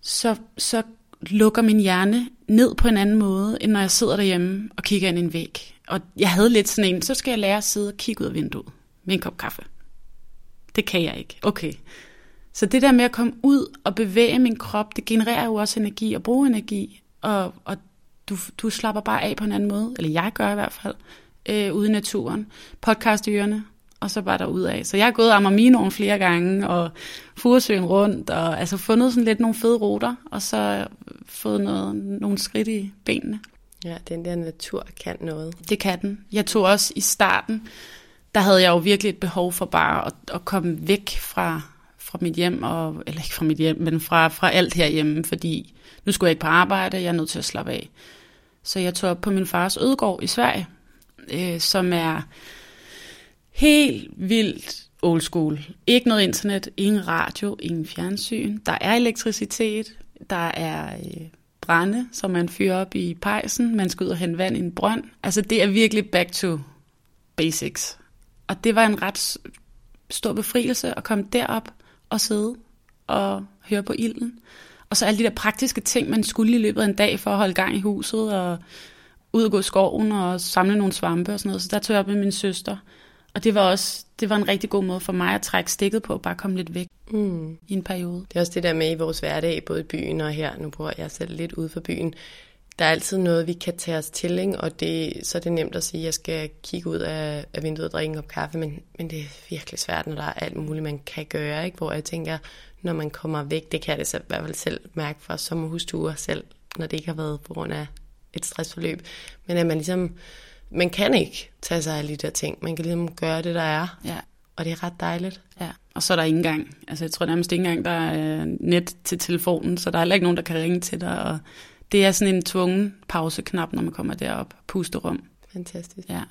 så, så lukker min hjerne ned på en anden måde, end når jeg sidder derhjemme og kigger ind i en væg. Og jeg havde lidt sådan en, så skal jeg lære at sidde og kigge ud af vinduet med en kop kaffe. Det kan jeg ikke. Okay. Så det der med at komme ud og bevæge min krop, det genererer jo også energi og bruge energi. Og, og du, du slapper bare af på en anden måde, eller jeg gør i hvert fald, øh, ude i naturen. Podcast i ørerne, og så bare derud af. Så jeg har gået Amarminoen flere gange, og Furesøen rundt, og altså fundet sådan lidt nogle fede ruter, og så fået noget, nogle skridt i benene. Ja, den der natur kan noget. Det kan den. Jeg tog også i starten, der havde jeg jo virkelig et behov for bare at, at komme væk fra, fra mit hjem, og, eller ikke fra mit hjem, men fra, fra alt herhjemme, fordi nu skulle jeg ikke på arbejde, jeg er nødt til at slappe af. Så jeg tog op på min fars ødegård i Sverige, øh, som er helt vildt old school. Ikke noget internet, ingen radio, ingen fjernsyn. Der er elektricitet, der er øh, brænde, som man fyrer op i pejsen. Man skal ud og hente vand i en brønd. Altså det er virkelig back to basics. Og det var en ret stor befrielse at komme derop og sidde og høre på ilden. Og så alle de der praktiske ting, man skulle i løbet af en dag for at holde gang i huset, og ud og gå i skoven og samle nogle svampe og sådan noget. Så der tog jeg op med min søster. Og det var også det var en rigtig god måde for mig at trække stikket på, bare komme lidt væk mm. i en periode. Det er også det der med i vores hverdag, både i byen og her, nu bor jeg selv lidt ude for byen, der er altid noget, vi kan tage os til, ikke? og det, så er det nemt at sige, at jeg skal kigge ud af, af vinduet og drikke en kop kaffe, men, men det er virkelig svært, når der er alt muligt, man kan gøre, ikke? hvor jeg tænker, når man kommer væk, det kan jeg det så i hvert fald selv mærke fra sommerhusture selv, når det ikke har været på grund af et stressforløb, men at man ligesom, man kan ikke tage sig af de der ting, man kan ligesom gøre det, der er, Ja. og det er ret dejligt. Ja, og så er der ikke engang, altså jeg tror nærmest ikke engang, der er net til telefonen, så der er heller ikke nogen, der kan ringe til dig, og det er sådan en tvungen pauseknap, når man kommer derop, pusterum. Fantastisk. Ja.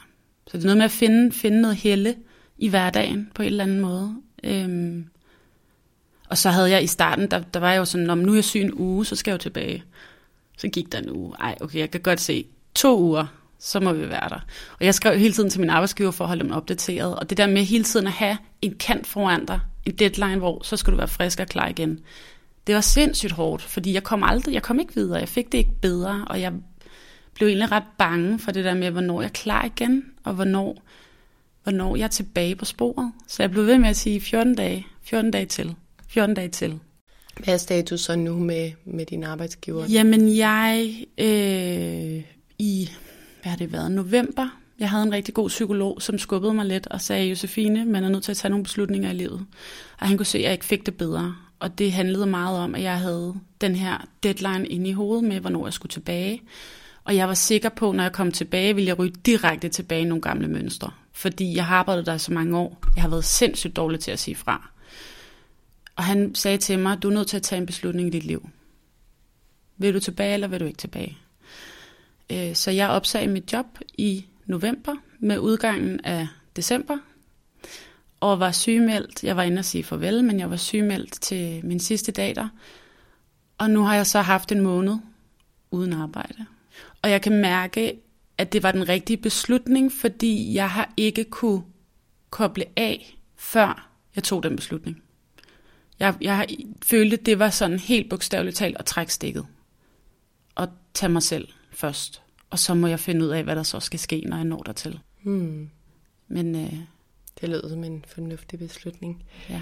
Så det er noget med at finde, finde noget helle i hverdagen på en eller anden måde. Øhm, og så havde jeg i starten, der, der var jeg jo sådan, om nu er jeg syg en uge, så skal jeg jo tilbage. Så gik der en uge. Ej, okay, jeg kan godt se. To uger, så må vi være der. Og jeg skrev hele tiden til min arbejdsgiver for at holde dem opdateret. Og det der med hele tiden at have en kant foran dig, en deadline, hvor så skal du være frisk og klar igen. Det var sindssygt hårdt, fordi jeg kom aldrig, jeg kom ikke videre. Jeg fik det ikke bedre, og jeg blev egentlig ret bange for det der med, hvornår jeg er klar igen, og hvornår, hvornår jeg er tilbage på sporet. Så jeg blev ved med at sige 14 dage, 14 dage til, 14 dage til. Hvad er status så nu med, med din arbejdsgiver? Jamen jeg, øh, i, hvad har det været, november, jeg havde en rigtig god psykolog, som skubbede mig lidt og sagde, Josefine, man er nødt til at tage nogle beslutninger i livet. Og han kunne se, at jeg ikke fik det bedre. Og det handlede meget om, at jeg havde den her deadline inde i hovedet med, hvornår jeg skulle tilbage. Og jeg var sikker på, når jeg kom tilbage, ville jeg ryge direkte tilbage i nogle gamle mønstre. Fordi jeg har arbejdet der så mange år. Jeg har været sindssygt dårlig til at sige fra. Og han sagde til mig, du er nødt til at tage en beslutning i dit liv. Vil du tilbage, eller vil du ikke tilbage? Øh, Så jeg opsagde mit job i november med udgangen af december, og var sygemeldt. Jeg var inde og sige farvel, men jeg var sygemeldt til min sidste dag der. Og nu har jeg så haft en måned uden arbejde. Og jeg kan mærke, at det var den rigtige beslutning, fordi jeg har ikke kunne koble af, før jeg tog den beslutning. Jeg, jeg følte, det var sådan helt bogstaveligt talt at trække stikket. Og tage mig selv først. Og så må jeg finde ud af, hvad der så skal ske, når jeg når dertil. Hmm. Men øh, Det lød som en fornuftig beslutning. ja.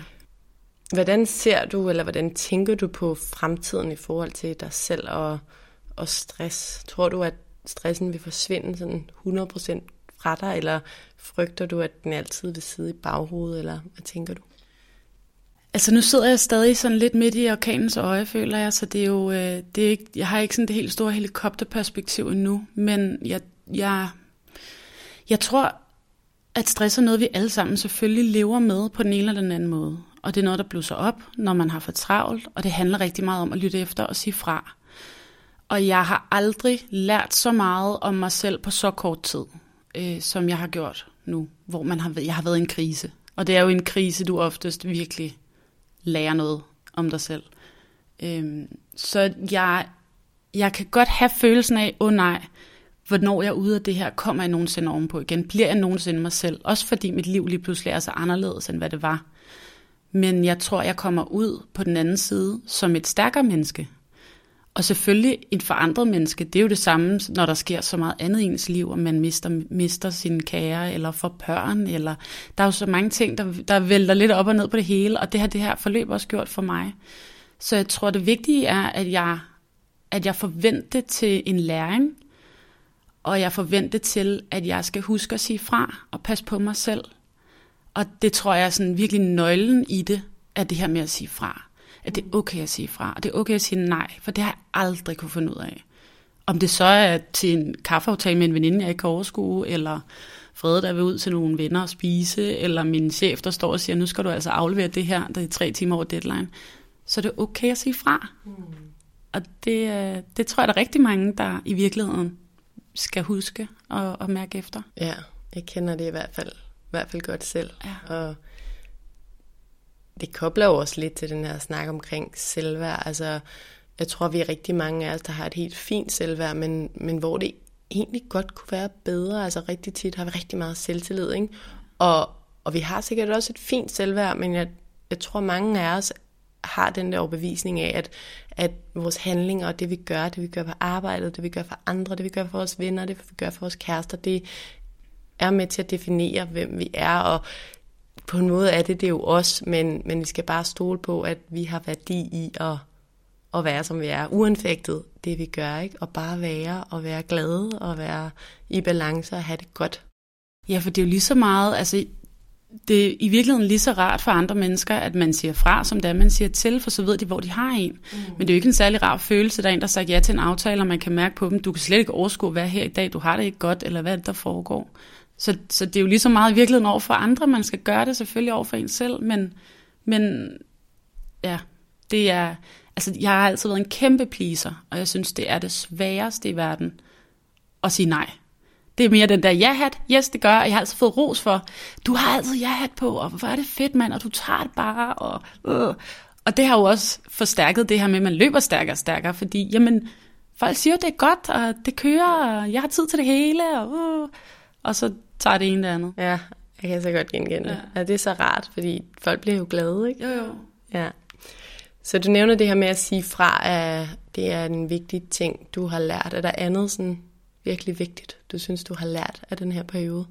Hvordan ser du, eller hvordan tænker du på fremtiden i forhold til dig selv og, og stress? Tror du, at stressen vil forsvinde sådan 100% fra dig, eller frygter du, at den altid vil sidde i baghovedet, eller hvad tænker du? Altså nu sidder jeg stadig sådan lidt midt i orkanens øje, føler jeg, så det er jo, øh, det er ikke, jeg har ikke sådan det helt store helikopterperspektiv endnu, men jeg, jeg, jeg tror, at stress er noget, vi alle sammen selvfølgelig lever med på den ene eller den anden måde. Og det er noget, der blusser op, når man har for travlt, og det handler rigtig meget om at lytte efter og sige fra. Og jeg har aldrig lært så meget om mig selv på så kort tid, øh, som jeg har gjort nu, hvor man har, jeg har været i en krise. Og det er jo en krise, du oftest virkelig lærer noget om dig selv. Øhm, så jeg, jeg kan godt have følelsen af, åh oh nej, hvornår jeg er ude af det her, kommer jeg nogensinde ovenpå igen? Bliver jeg nogensinde mig selv? Også fordi mit liv lige pludselig er så anderledes, end hvad det var. Men jeg tror, jeg kommer ud på den anden side som et stærkere menneske. Og selvfølgelig et forandret menneske, det er jo det samme, når der sker så meget andet i ens liv, og man mister, mister sine kære, eller får børn, eller der er jo så mange ting, der, der vælter lidt op og ned på det hele, og det har det her forløb også gjort for mig. Så jeg tror, det vigtige er, at jeg, at jeg forventer til en læring, og jeg forventer til, at jeg skal huske at sige fra og passe på mig selv. Og det tror jeg er sådan virkelig nøglen i det, at det her med at sige fra. At det er okay at sige fra, og det er okay at sige nej, for det har jeg aldrig kunne finde ud af. Om det så er til en kaffeaftale med en veninde, jeg ikke kan overskue, eller Frede, der vil ud til nogle venner og spise, eller min chef, der står og siger, nu skal du altså aflevere det her, der er tre timer over deadline. Så det er okay at sige fra. Mm. Og det, øh, det tror jeg, der er rigtig mange, der i virkeligheden skal huske og, og mærke efter. Ja, jeg kender det i hvert fald, i hvert fald godt selv. Ja. Og det kobler jo også lidt til den her snak omkring selvværd. Altså, jeg tror, vi er rigtig mange af os, der har et helt fint selvværd, men, men hvor det egentlig godt kunne være bedre. Altså rigtig tit har vi rigtig meget selvtillid, ikke? Og, Og vi har sikkert også et fint selvværd, men jeg, jeg tror, mange af os har den der overbevisning af, at, at vores handlinger og det vi gør, det vi gør på arbejdet, det vi gør for andre, det vi gør for vores venner, det vi gør for vores kærester, det er med til at definere, hvem vi er, og på en måde er det det jo også, men, men vi skal bare stole på, at vi har værdi i at, at være, som vi er, uanfægtet det, vi gør, ikke? og bare være, og være glade, og være i balance, og have det godt. Ja, for det er jo lige så meget, altså det er i virkeligheden lige så rart for andre mennesker, at man siger fra, som det er, man siger til, for så ved de, hvor de har en. Mm. Men det er jo ikke en særlig rar følelse, der er en, der sagt ja til en aftale, og man kan mærke på dem, du kan slet ikke overskue, hvad her i dag, du har det ikke godt, eller hvad er det, der foregår. Så, så det er jo lige så meget i virkeligheden over for andre, man skal gøre det selvfølgelig over for en selv, men, men ja, det er, altså jeg har altid været en kæmpe pleaser, og jeg synes, det er det sværeste i verden at sige nej. Det er mere den der ja-hat, yes det gør, og jeg har altid fået ros for, du har altid ja-hat på, og hvor er det fedt mand, og du tager det bare, og, øh. og det har jo også forstærket det her med, at man løber stærkere og stærkere, fordi jamen, folk siger, det er godt, og det kører, og jeg har tid til det hele, og, øh. og så tager det ene det andet. Ja, jeg kan så godt genkende det. Ja. ja, det er så rart, fordi folk bliver jo glade, ikke? Jo, jo. Ja. Så du nævner det her med at sige fra, at det er en vigtig ting, du har lært. Er der andet sådan virkelig vigtigt, du synes, du har lært af den her periode?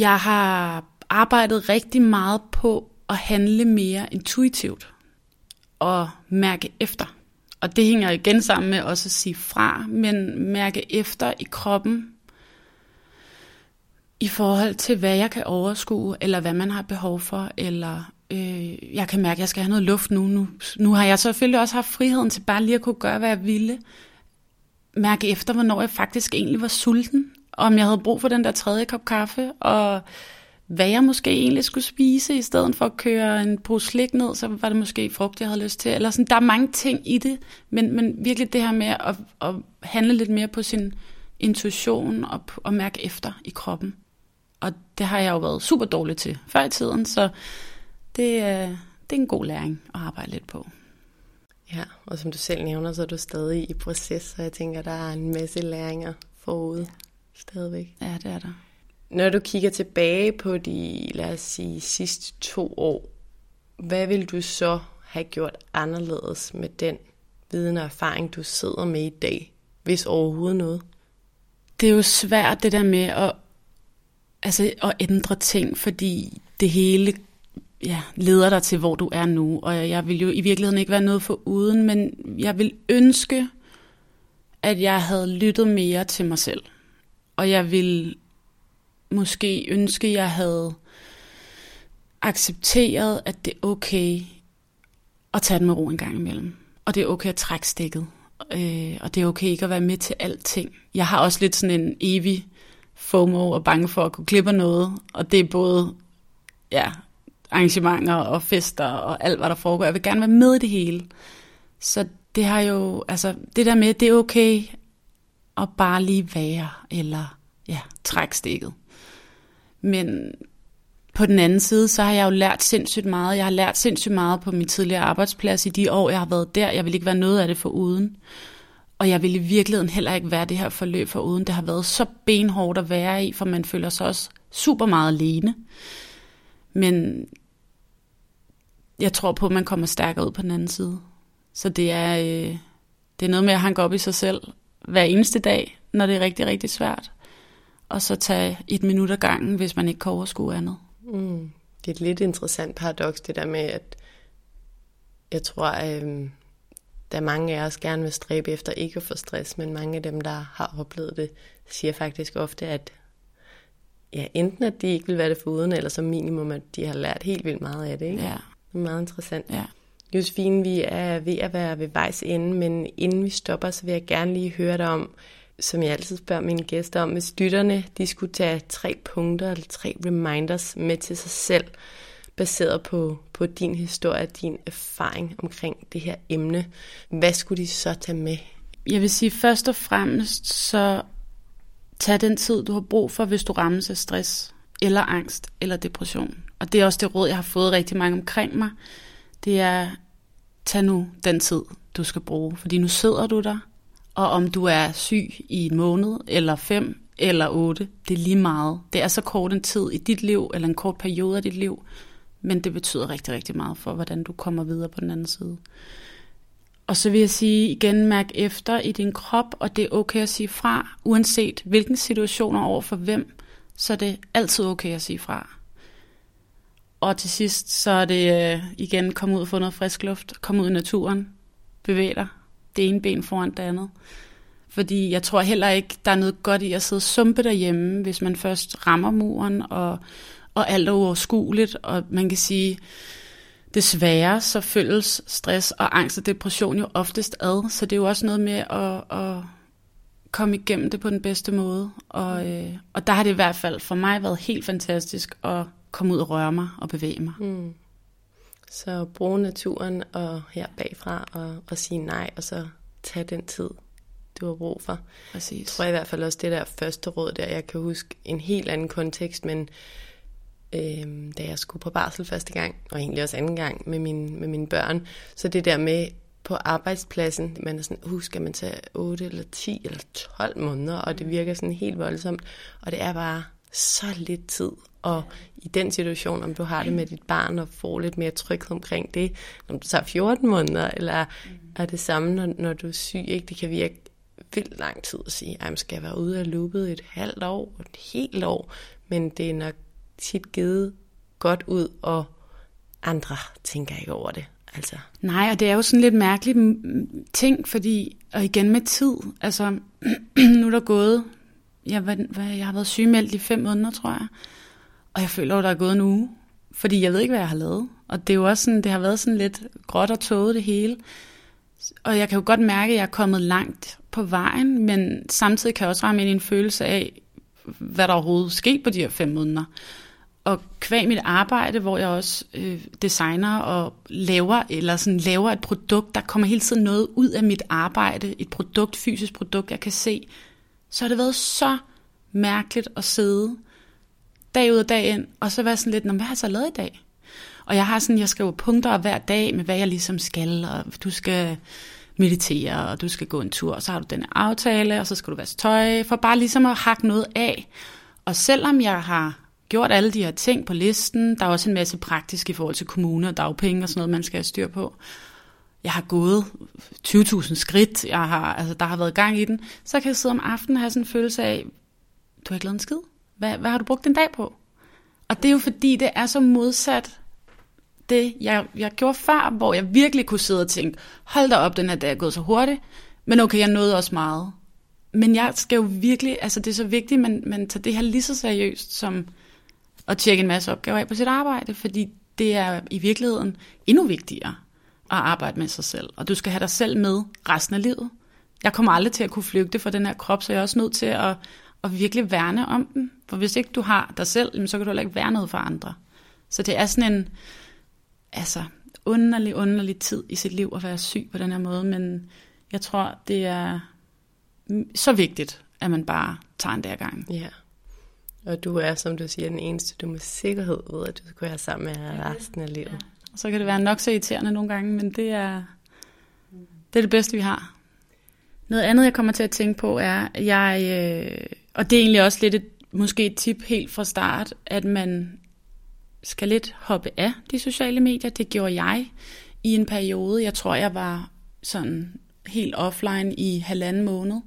Jeg har arbejdet rigtig meget på at handle mere intuitivt og mærke efter. Og det hænger igen sammen med også at sige fra, men mærke efter i kroppen, i forhold til, hvad jeg kan overskue, eller hvad man har behov for, eller øh, jeg kan mærke, at jeg skal have noget luft nu. nu. Nu har jeg selvfølgelig også haft friheden til bare lige at kunne gøre, hvad jeg ville. Mærke efter, hvornår jeg faktisk egentlig var sulten, om jeg havde brug for den der tredje kop kaffe, og hvad jeg måske egentlig skulle spise, i stedet for at køre en pose slik ned, så var det måske frugt, jeg havde lyst til. Eller sådan, der er mange ting i det, men, men virkelig det her med at, at handle lidt mere på sin intuition og, og mærke efter i kroppen. Og det har jeg jo været super dårlig til før i tiden, så det, det er en god læring at arbejde lidt på. Ja, og som du selv nævner, så er du stadig i proces, så jeg tænker, der er en masse læringer forud stadigvæk. Ja, det er der. Når du kigger tilbage på de, lad os sige, sidste to år, hvad vil du så have gjort anderledes med den viden og erfaring, du sidder med i dag, hvis overhovedet noget? Det er jo svært det der med at, altså, at ændre ting, fordi det hele ja, leder dig til, hvor du er nu. Og jeg vil jo i virkeligheden ikke være noget for uden, men jeg vil ønske, at jeg havde lyttet mere til mig selv. Og jeg vil måske ønske, at jeg havde accepteret, at det er okay at tage den med ro en gang imellem. Og det er okay at trække stikket. Øh, og det er okay ikke at være med til alting. Jeg har også lidt sådan en evig FOMO og bange for at kunne klippe noget. Og det er både ja, arrangementer og fester og alt, hvad der foregår. Jeg vil gerne være med i det hele. Så det har jo, altså det der med, det er okay at bare lige være, eller ja, trække stikket. Men på den anden side, så har jeg jo lært sindssygt meget. Jeg har lært sindssygt meget på min tidligere arbejdsplads i de år, jeg har været der. Jeg vil ikke være noget af det for uden. Og jeg ville i virkeligheden heller ikke være det her forløb for uden. Det har været så benhårdt at være i, for man føler sig også super meget alene. Men jeg tror på, at man kommer stærkere ud på den anden side. Så det er, øh, det er noget med at hanke op i sig selv hver eneste dag, når det er rigtig, rigtig svært. Og så tage et minut ad gangen, hvis man ikke kan overskue andet. Mm. Det er et lidt interessant paradoks, det der med, at jeg tror, øh, der er mange af os gerne vil stræbe efter ikke at få stress, men mange af dem, der har oplevet det, siger faktisk ofte, at ja, enten at de ikke vil være det foruden, eller som minimum, at de har lært helt vildt meget af det. Ikke? Ja. Det er meget interessant. Ja. Josefine, vi er ved at være ved vejs ende, men inden vi stopper, så vil jeg gerne lige høre dig om, som jeg altid spørger mine gæster om, hvis lytterne de skulle tage tre punkter eller tre reminders med til sig selv, baseret på, på din historie, din erfaring omkring det her emne, hvad skulle de så tage med? Jeg vil sige først og fremmest, så tag den tid, du har brug for, hvis du rammes af stress, eller angst, eller depression. Og det er også det råd, jeg har fået rigtig mange omkring mig. Det er, tag nu den tid, du skal bruge. Fordi nu sidder du der, og om du er syg i en måned, eller fem, eller 8. Det er lige meget. Det er så kort en tid i dit liv, eller en kort periode af dit liv, men det betyder rigtig, rigtig meget for, hvordan du kommer videre på den anden side. Og så vil jeg sige igen, mærk efter i din krop, og det er okay at sige fra, uanset hvilken situationer over for hvem, så er det altid okay at sige fra. Og til sidst, så er det øh, igen komme ud og få noget frisk luft, komme ud i naturen, bevæg dig, det ene ben foran det andet. Fordi jeg tror heller ikke, der er noget godt i at sidde sumpe derhjemme, hvis man først rammer muren, og, og alt er uoverskueligt, og man kan sige, desværre så følges stress og angst og depression jo oftest ad, så det er jo også noget med at, at komme igennem det på den bedste måde. Og, øh, og der har det i hvert fald for mig været helt fantastisk at komme ud og røre mig og bevæge mig. Mm. Så bruge naturen og her bagfra og, og sige nej, og så tage den tid, du har brug for. Præcis. Jeg tror i hvert fald også det der første råd der, jeg kan huske en helt anden kontekst, men øh, da jeg skulle på barsel første gang, og egentlig også anden gang med, min, med mine børn, så det der med på arbejdspladsen, man er sådan, uh, skal man tage 8 eller 10 eller 12 måneder, og det virker sådan helt voldsomt, og det er bare så lidt tid, og i den situation, om du har det med dit barn og får lidt mere tryghed omkring det, om du tager 14 måneder, eller er det samme, når, når du er syg, ikke? det kan virke vildt lang tid at sige, at man skal være ude af loopet et halvt år, et helt år, men det er nok tit givet godt ud, og andre tænker ikke over det. Altså. Nej, og det er jo sådan lidt mærkeligt mm, ting, fordi, og igen med tid, altså nu er der gået, jeg, jeg har været sygemeldt i fem måneder, tror jeg, og jeg føler at der er gået en uge, fordi jeg ved ikke, hvad jeg har lavet. Og det er jo også sådan, det har været sådan lidt gråt og tåget det hele. Og jeg kan jo godt mærke, at jeg er kommet langt på vejen, men samtidig kan jeg også ramme ind i en følelse af, hvad der overhovedet sker på de her fem måneder. Og kvæg mit arbejde, hvor jeg også øh, designer og laver, eller sådan laver et produkt, der kommer hele tiden noget ud af mit arbejde, et produkt, fysisk produkt, jeg kan se, så har det været så mærkeligt at sidde dag ud og dag ind, og så være sådan lidt, hvad har jeg så lavet i dag? Og jeg har sådan, jeg skriver punkter hver dag med, hvad jeg ligesom skal, og du skal meditere, og du skal gå en tur, og så har du den aftale, og så skal du vaske tøj, for bare ligesom at hakke noget af. Og selvom jeg har gjort alle de her ting på listen, der er også en masse praktisk i forhold til kommune og dagpenge og sådan noget, man skal have styr på. Jeg har gået 20.000 skridt, jeg har, altså, der har været gang i den, så kan jeg sidde om aftenen og have sådan en følelse af, du har ikke lavet en skid. Hvad, hvad har du brugt den dag på? Og det er jo fordi, det er så modsat det, jeg, jeg gjorde før, hvor jeg virkelig kunne sidde og tænke, hold da op, den her dag er gået så hurtigt, men okay, jeg nåede også meget. Men jeg skal jo virkelig, altså det er så vigtigt, at man, man tager det her lige så seriøst, som at tjekke en masse opgaver af på sit arbejde, fordi det er i virkeligheden endnu vigtigere at arbejde med sig selv. Og du skal have dig selv med resten af livet. Jeg kommer aldrig til at kunne flygte fra den her krop, så jeg er også nødt til at, at virkelig værne om den. For hvis ikke du har dig selv, så kan du heller ikke være noget for andre. Så det er sådan en altså, underlig, underlig tid i sit liv at være syg på den her måde, men jeg tror, det er så vigtigt, at man bare tager en der gang. Ja. Og du er, som du siger, den eneste, du med sikkerhed ved, at du skal være sammen med resten af livet. Ja. Og så kan det være nok så irriterende nogle gange, men det er det, er det bedste, vi har. Noget andet, jeg kommer til at tænke på, er, jeg, øh, og det er egentlig også lidt et, måske et tip helt fra start, at man skal lidt hoppe af de sociale medier. Det gjorde jeg i en periode. Jeg tror, jeg var sådan helt offline i halvanden måned.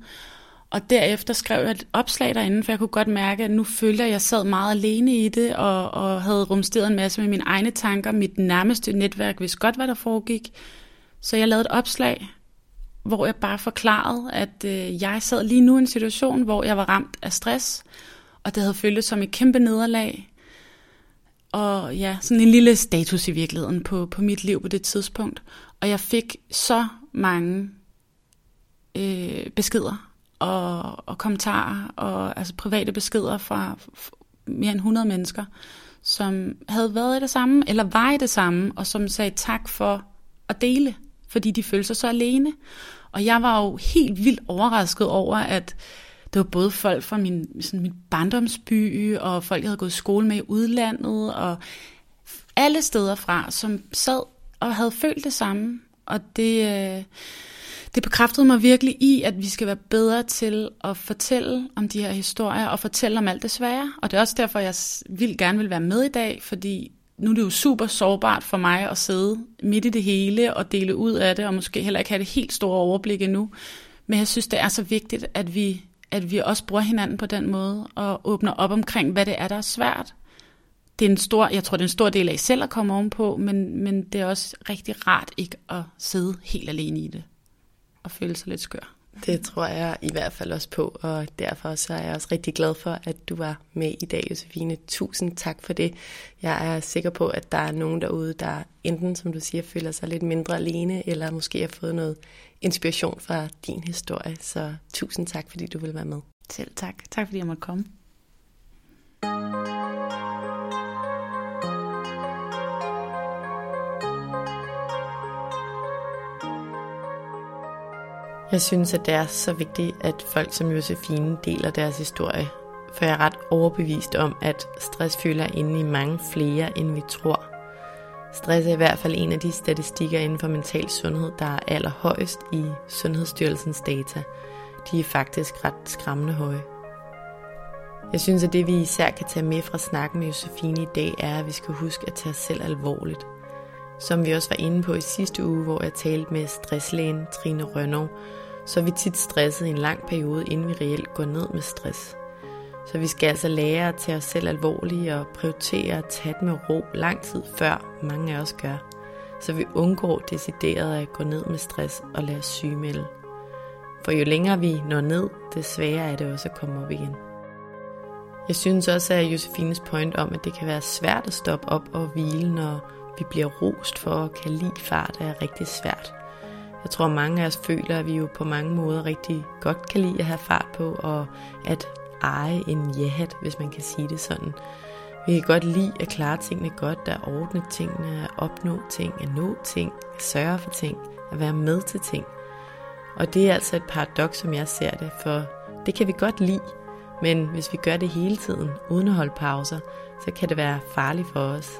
Og derefter skrev jeg et opslag derinde, for jeg kunne godt mærke, at nu følte jeg, at jeg sad meget alene i det, og, og havde rumsteret en masse med mine egne tanker. Mit nærmeste netværk vidste godt, hvad der foregik. Så jeg lavede et opslag, hvor jeg bare forklarede, at øh, jeg sad lige nu i en situation, hvor jeg var ramt af stress, og det havde føltes som et kæmpe nederlag. Og ja, sådan en lille status i virkeligheden på, på mit liv på det tidspunkt. Og jeg fik så mange øh, beskeder og, og kommentarer og altså private beskeder fra mere end 100 mennesker, som havde været i det samme, eller var i det samme, og som sagde tak for at dele, fordi de følte sig så alene. Og jeg var jo helt vildt overrasket over, at det var både folk fra min, sådan min barndomsby, og folk, jeg havde gået i skole med i udlandet, og alle steder fra, som sad og havde følt det samme. Og det, øh, det bekræftede mig virkelig i, at vi skal være bedre til at fortælle om de her historier, og fortælle om alt det svære. Og det er også derfor, jeg vil gerne vil være med i dag, fordi nu er det jo super sårbart for mig at sidde midt i det hele og dele ud af det, og måske heller ikke have det helt store overblik endnu. Men jeg synes, det er så vigtigt, at vi, at vi også bruger hinanden på den måde, og åbner op omkring, hvad det er, der er svært. Det er en stor, jeg tror, det er en stor del af I selv at komme ovenpå, men, men det er også rigtig rart ikke at sidde helt alene i det, og føle sig lidt skør. Det tror jeg i hvert fald også på, og derfor så er jeg også rigtig glad for, at du var med i dag, Josefine. Tusind tak for det. Jeg er sikker på, at der er nogen derude, der enten, som du siger, føler sig lidt mindre alene, eller måske har fået noget inspiration fra din historie. Så tusind tak, fordi du vil være med. Selv tak. Tak fordi jeg måtte komme. Jeg synes, at det er så vigtigt, at folk som Josefine deler deres historie, for jeg er ret overbevist om, at stress fylder inde i mange flere, end vi tror. Stress er i hvert fald en af de statistikker inden for mental sundhed, der er allerhøjest i Sundhedsstyrelsens data. De er faktisk ret skræmmende høje. Jeg synes, at det vi især kan tage med fra snakken med Josefine i dag, er, at vi skal huske at tage os selv alvorligt. Som vi også var inde på i sidste uge, hvor jeg talte med stresslægen Trine Rønnow, så er vi tit stresset i en lang periode, inden vi reelt går ned med stress. Så vi skal altså lære at tage os selv alvorligt og prioritere at tage det med ro lang tid før mange af os gør. Så vi undgår decideret at gå ned med stress og lade os sygemelde. For jo længere vi når ned, det sværere er det også at komme op igen. Jeg synes også, at Josefines point om, at det kan være svært at stoppe op og hvile, når vi bliver rost for at kan lide fart, er rigtig svært. Jeg tror, mange af os føler, at vi jo på mange måder rigtig godt kan lide at have fart på, og at eje en jahat, hvis man kan sige det sådan. Vi kan godt lide at klare tingene godt, at ordne tingene, at opnå ting, at nå ting, at sørge for ting, at være med til ting. Og det er altså et paradoks, som jeg ser det, for det kan vi godt lide, men hvis vi gør det hele tiden, uden at holde pauser, så kan det være farligt for os,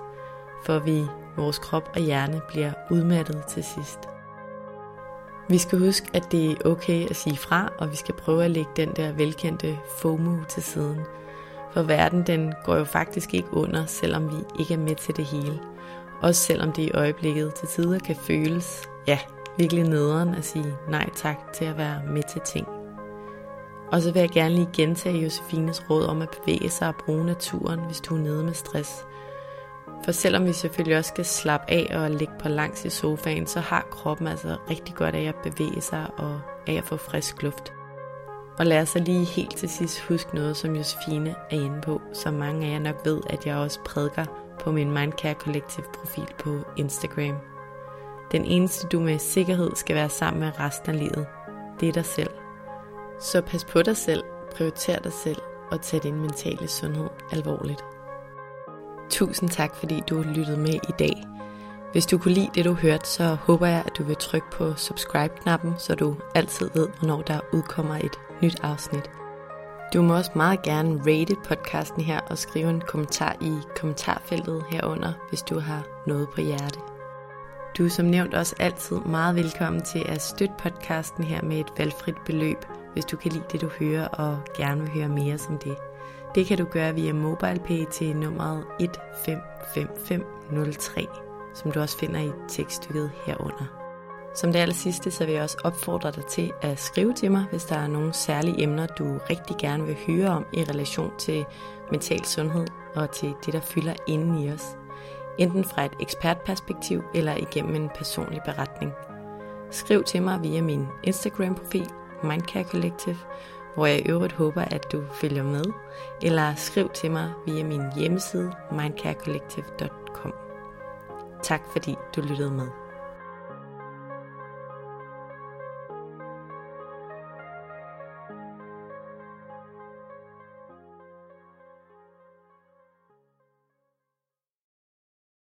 for vi, vores krop og hjerne bliver udmattet til sidst. Vi skal huske, at det er okay at sige fra, og vi skal prøve at lægge den der velkendte FOMO til siden. For verden den går jo faktisk ikke under, selvom vi ikke er med til det hele. Også selvom det i øjeblikket til tider kan føles, ja, virkelig nederen at sige nej tak til at være med til ting. Og så vil jeg gerne lige gentage Josefines råd om at bevæge sig og bruge naturen, hvis du er nede med stress. For selvom vi selvfølgelig også skal slappe af og ligge på langs i sofaen, så har kroppen altså rigtig godt af at bevæge sig og af at få frisk luft. Og lad os så lige helt til sidst huske noget, som Josefine er inde på, som mange af jer nok ved, at jeg også prædiker på min Mindcare Collective profil på Instagram. Den eneste, du med sikkerhed skal være sammen med resten af livet, det er dig selv. Så pas på dig selv, prioriter dig selv og tag din mentale sundhed alvorligt. Tusind tak, fordi du lyttede med i dag. Hvis du kunne lide det, du hørte, så håber jeg, at du vil trykke på subscribe-knappen, så du altid ved, hvornår der udkommer et nyt afsnit. Du må også meget gerne rate podcasten her og skrive en kommentar i kommentarfeltet herunder, hvis du har noget på hjerte. Du er som nævnt også altid meget velkommen til at støtte podcasten her med et valgfrit beløb, hvis du kan lide det, du hører og gerne vil høre mere som det. Det kan du gøre via MobilePay til nummeret 155503, som du også finder i tekststykket herunder. Som det aller sidste, så vil jeg også opfordre dig til at skrive til mig, hvis der er nogle særlige emner, du rigtig gerne vil høre om i relation til mental sundhed og til det, der fylder inden i os. Enten fra et ekspertperspektiv eller igennem en personlig beretning. Skriv til mig via min Instagram-profil, Mindcare Collective, hvor jeg i øvrigt håber, at du følger med, eller skriv til mig via min hjemmeside mindcarecollective.com. Tak fordi du lyttede med.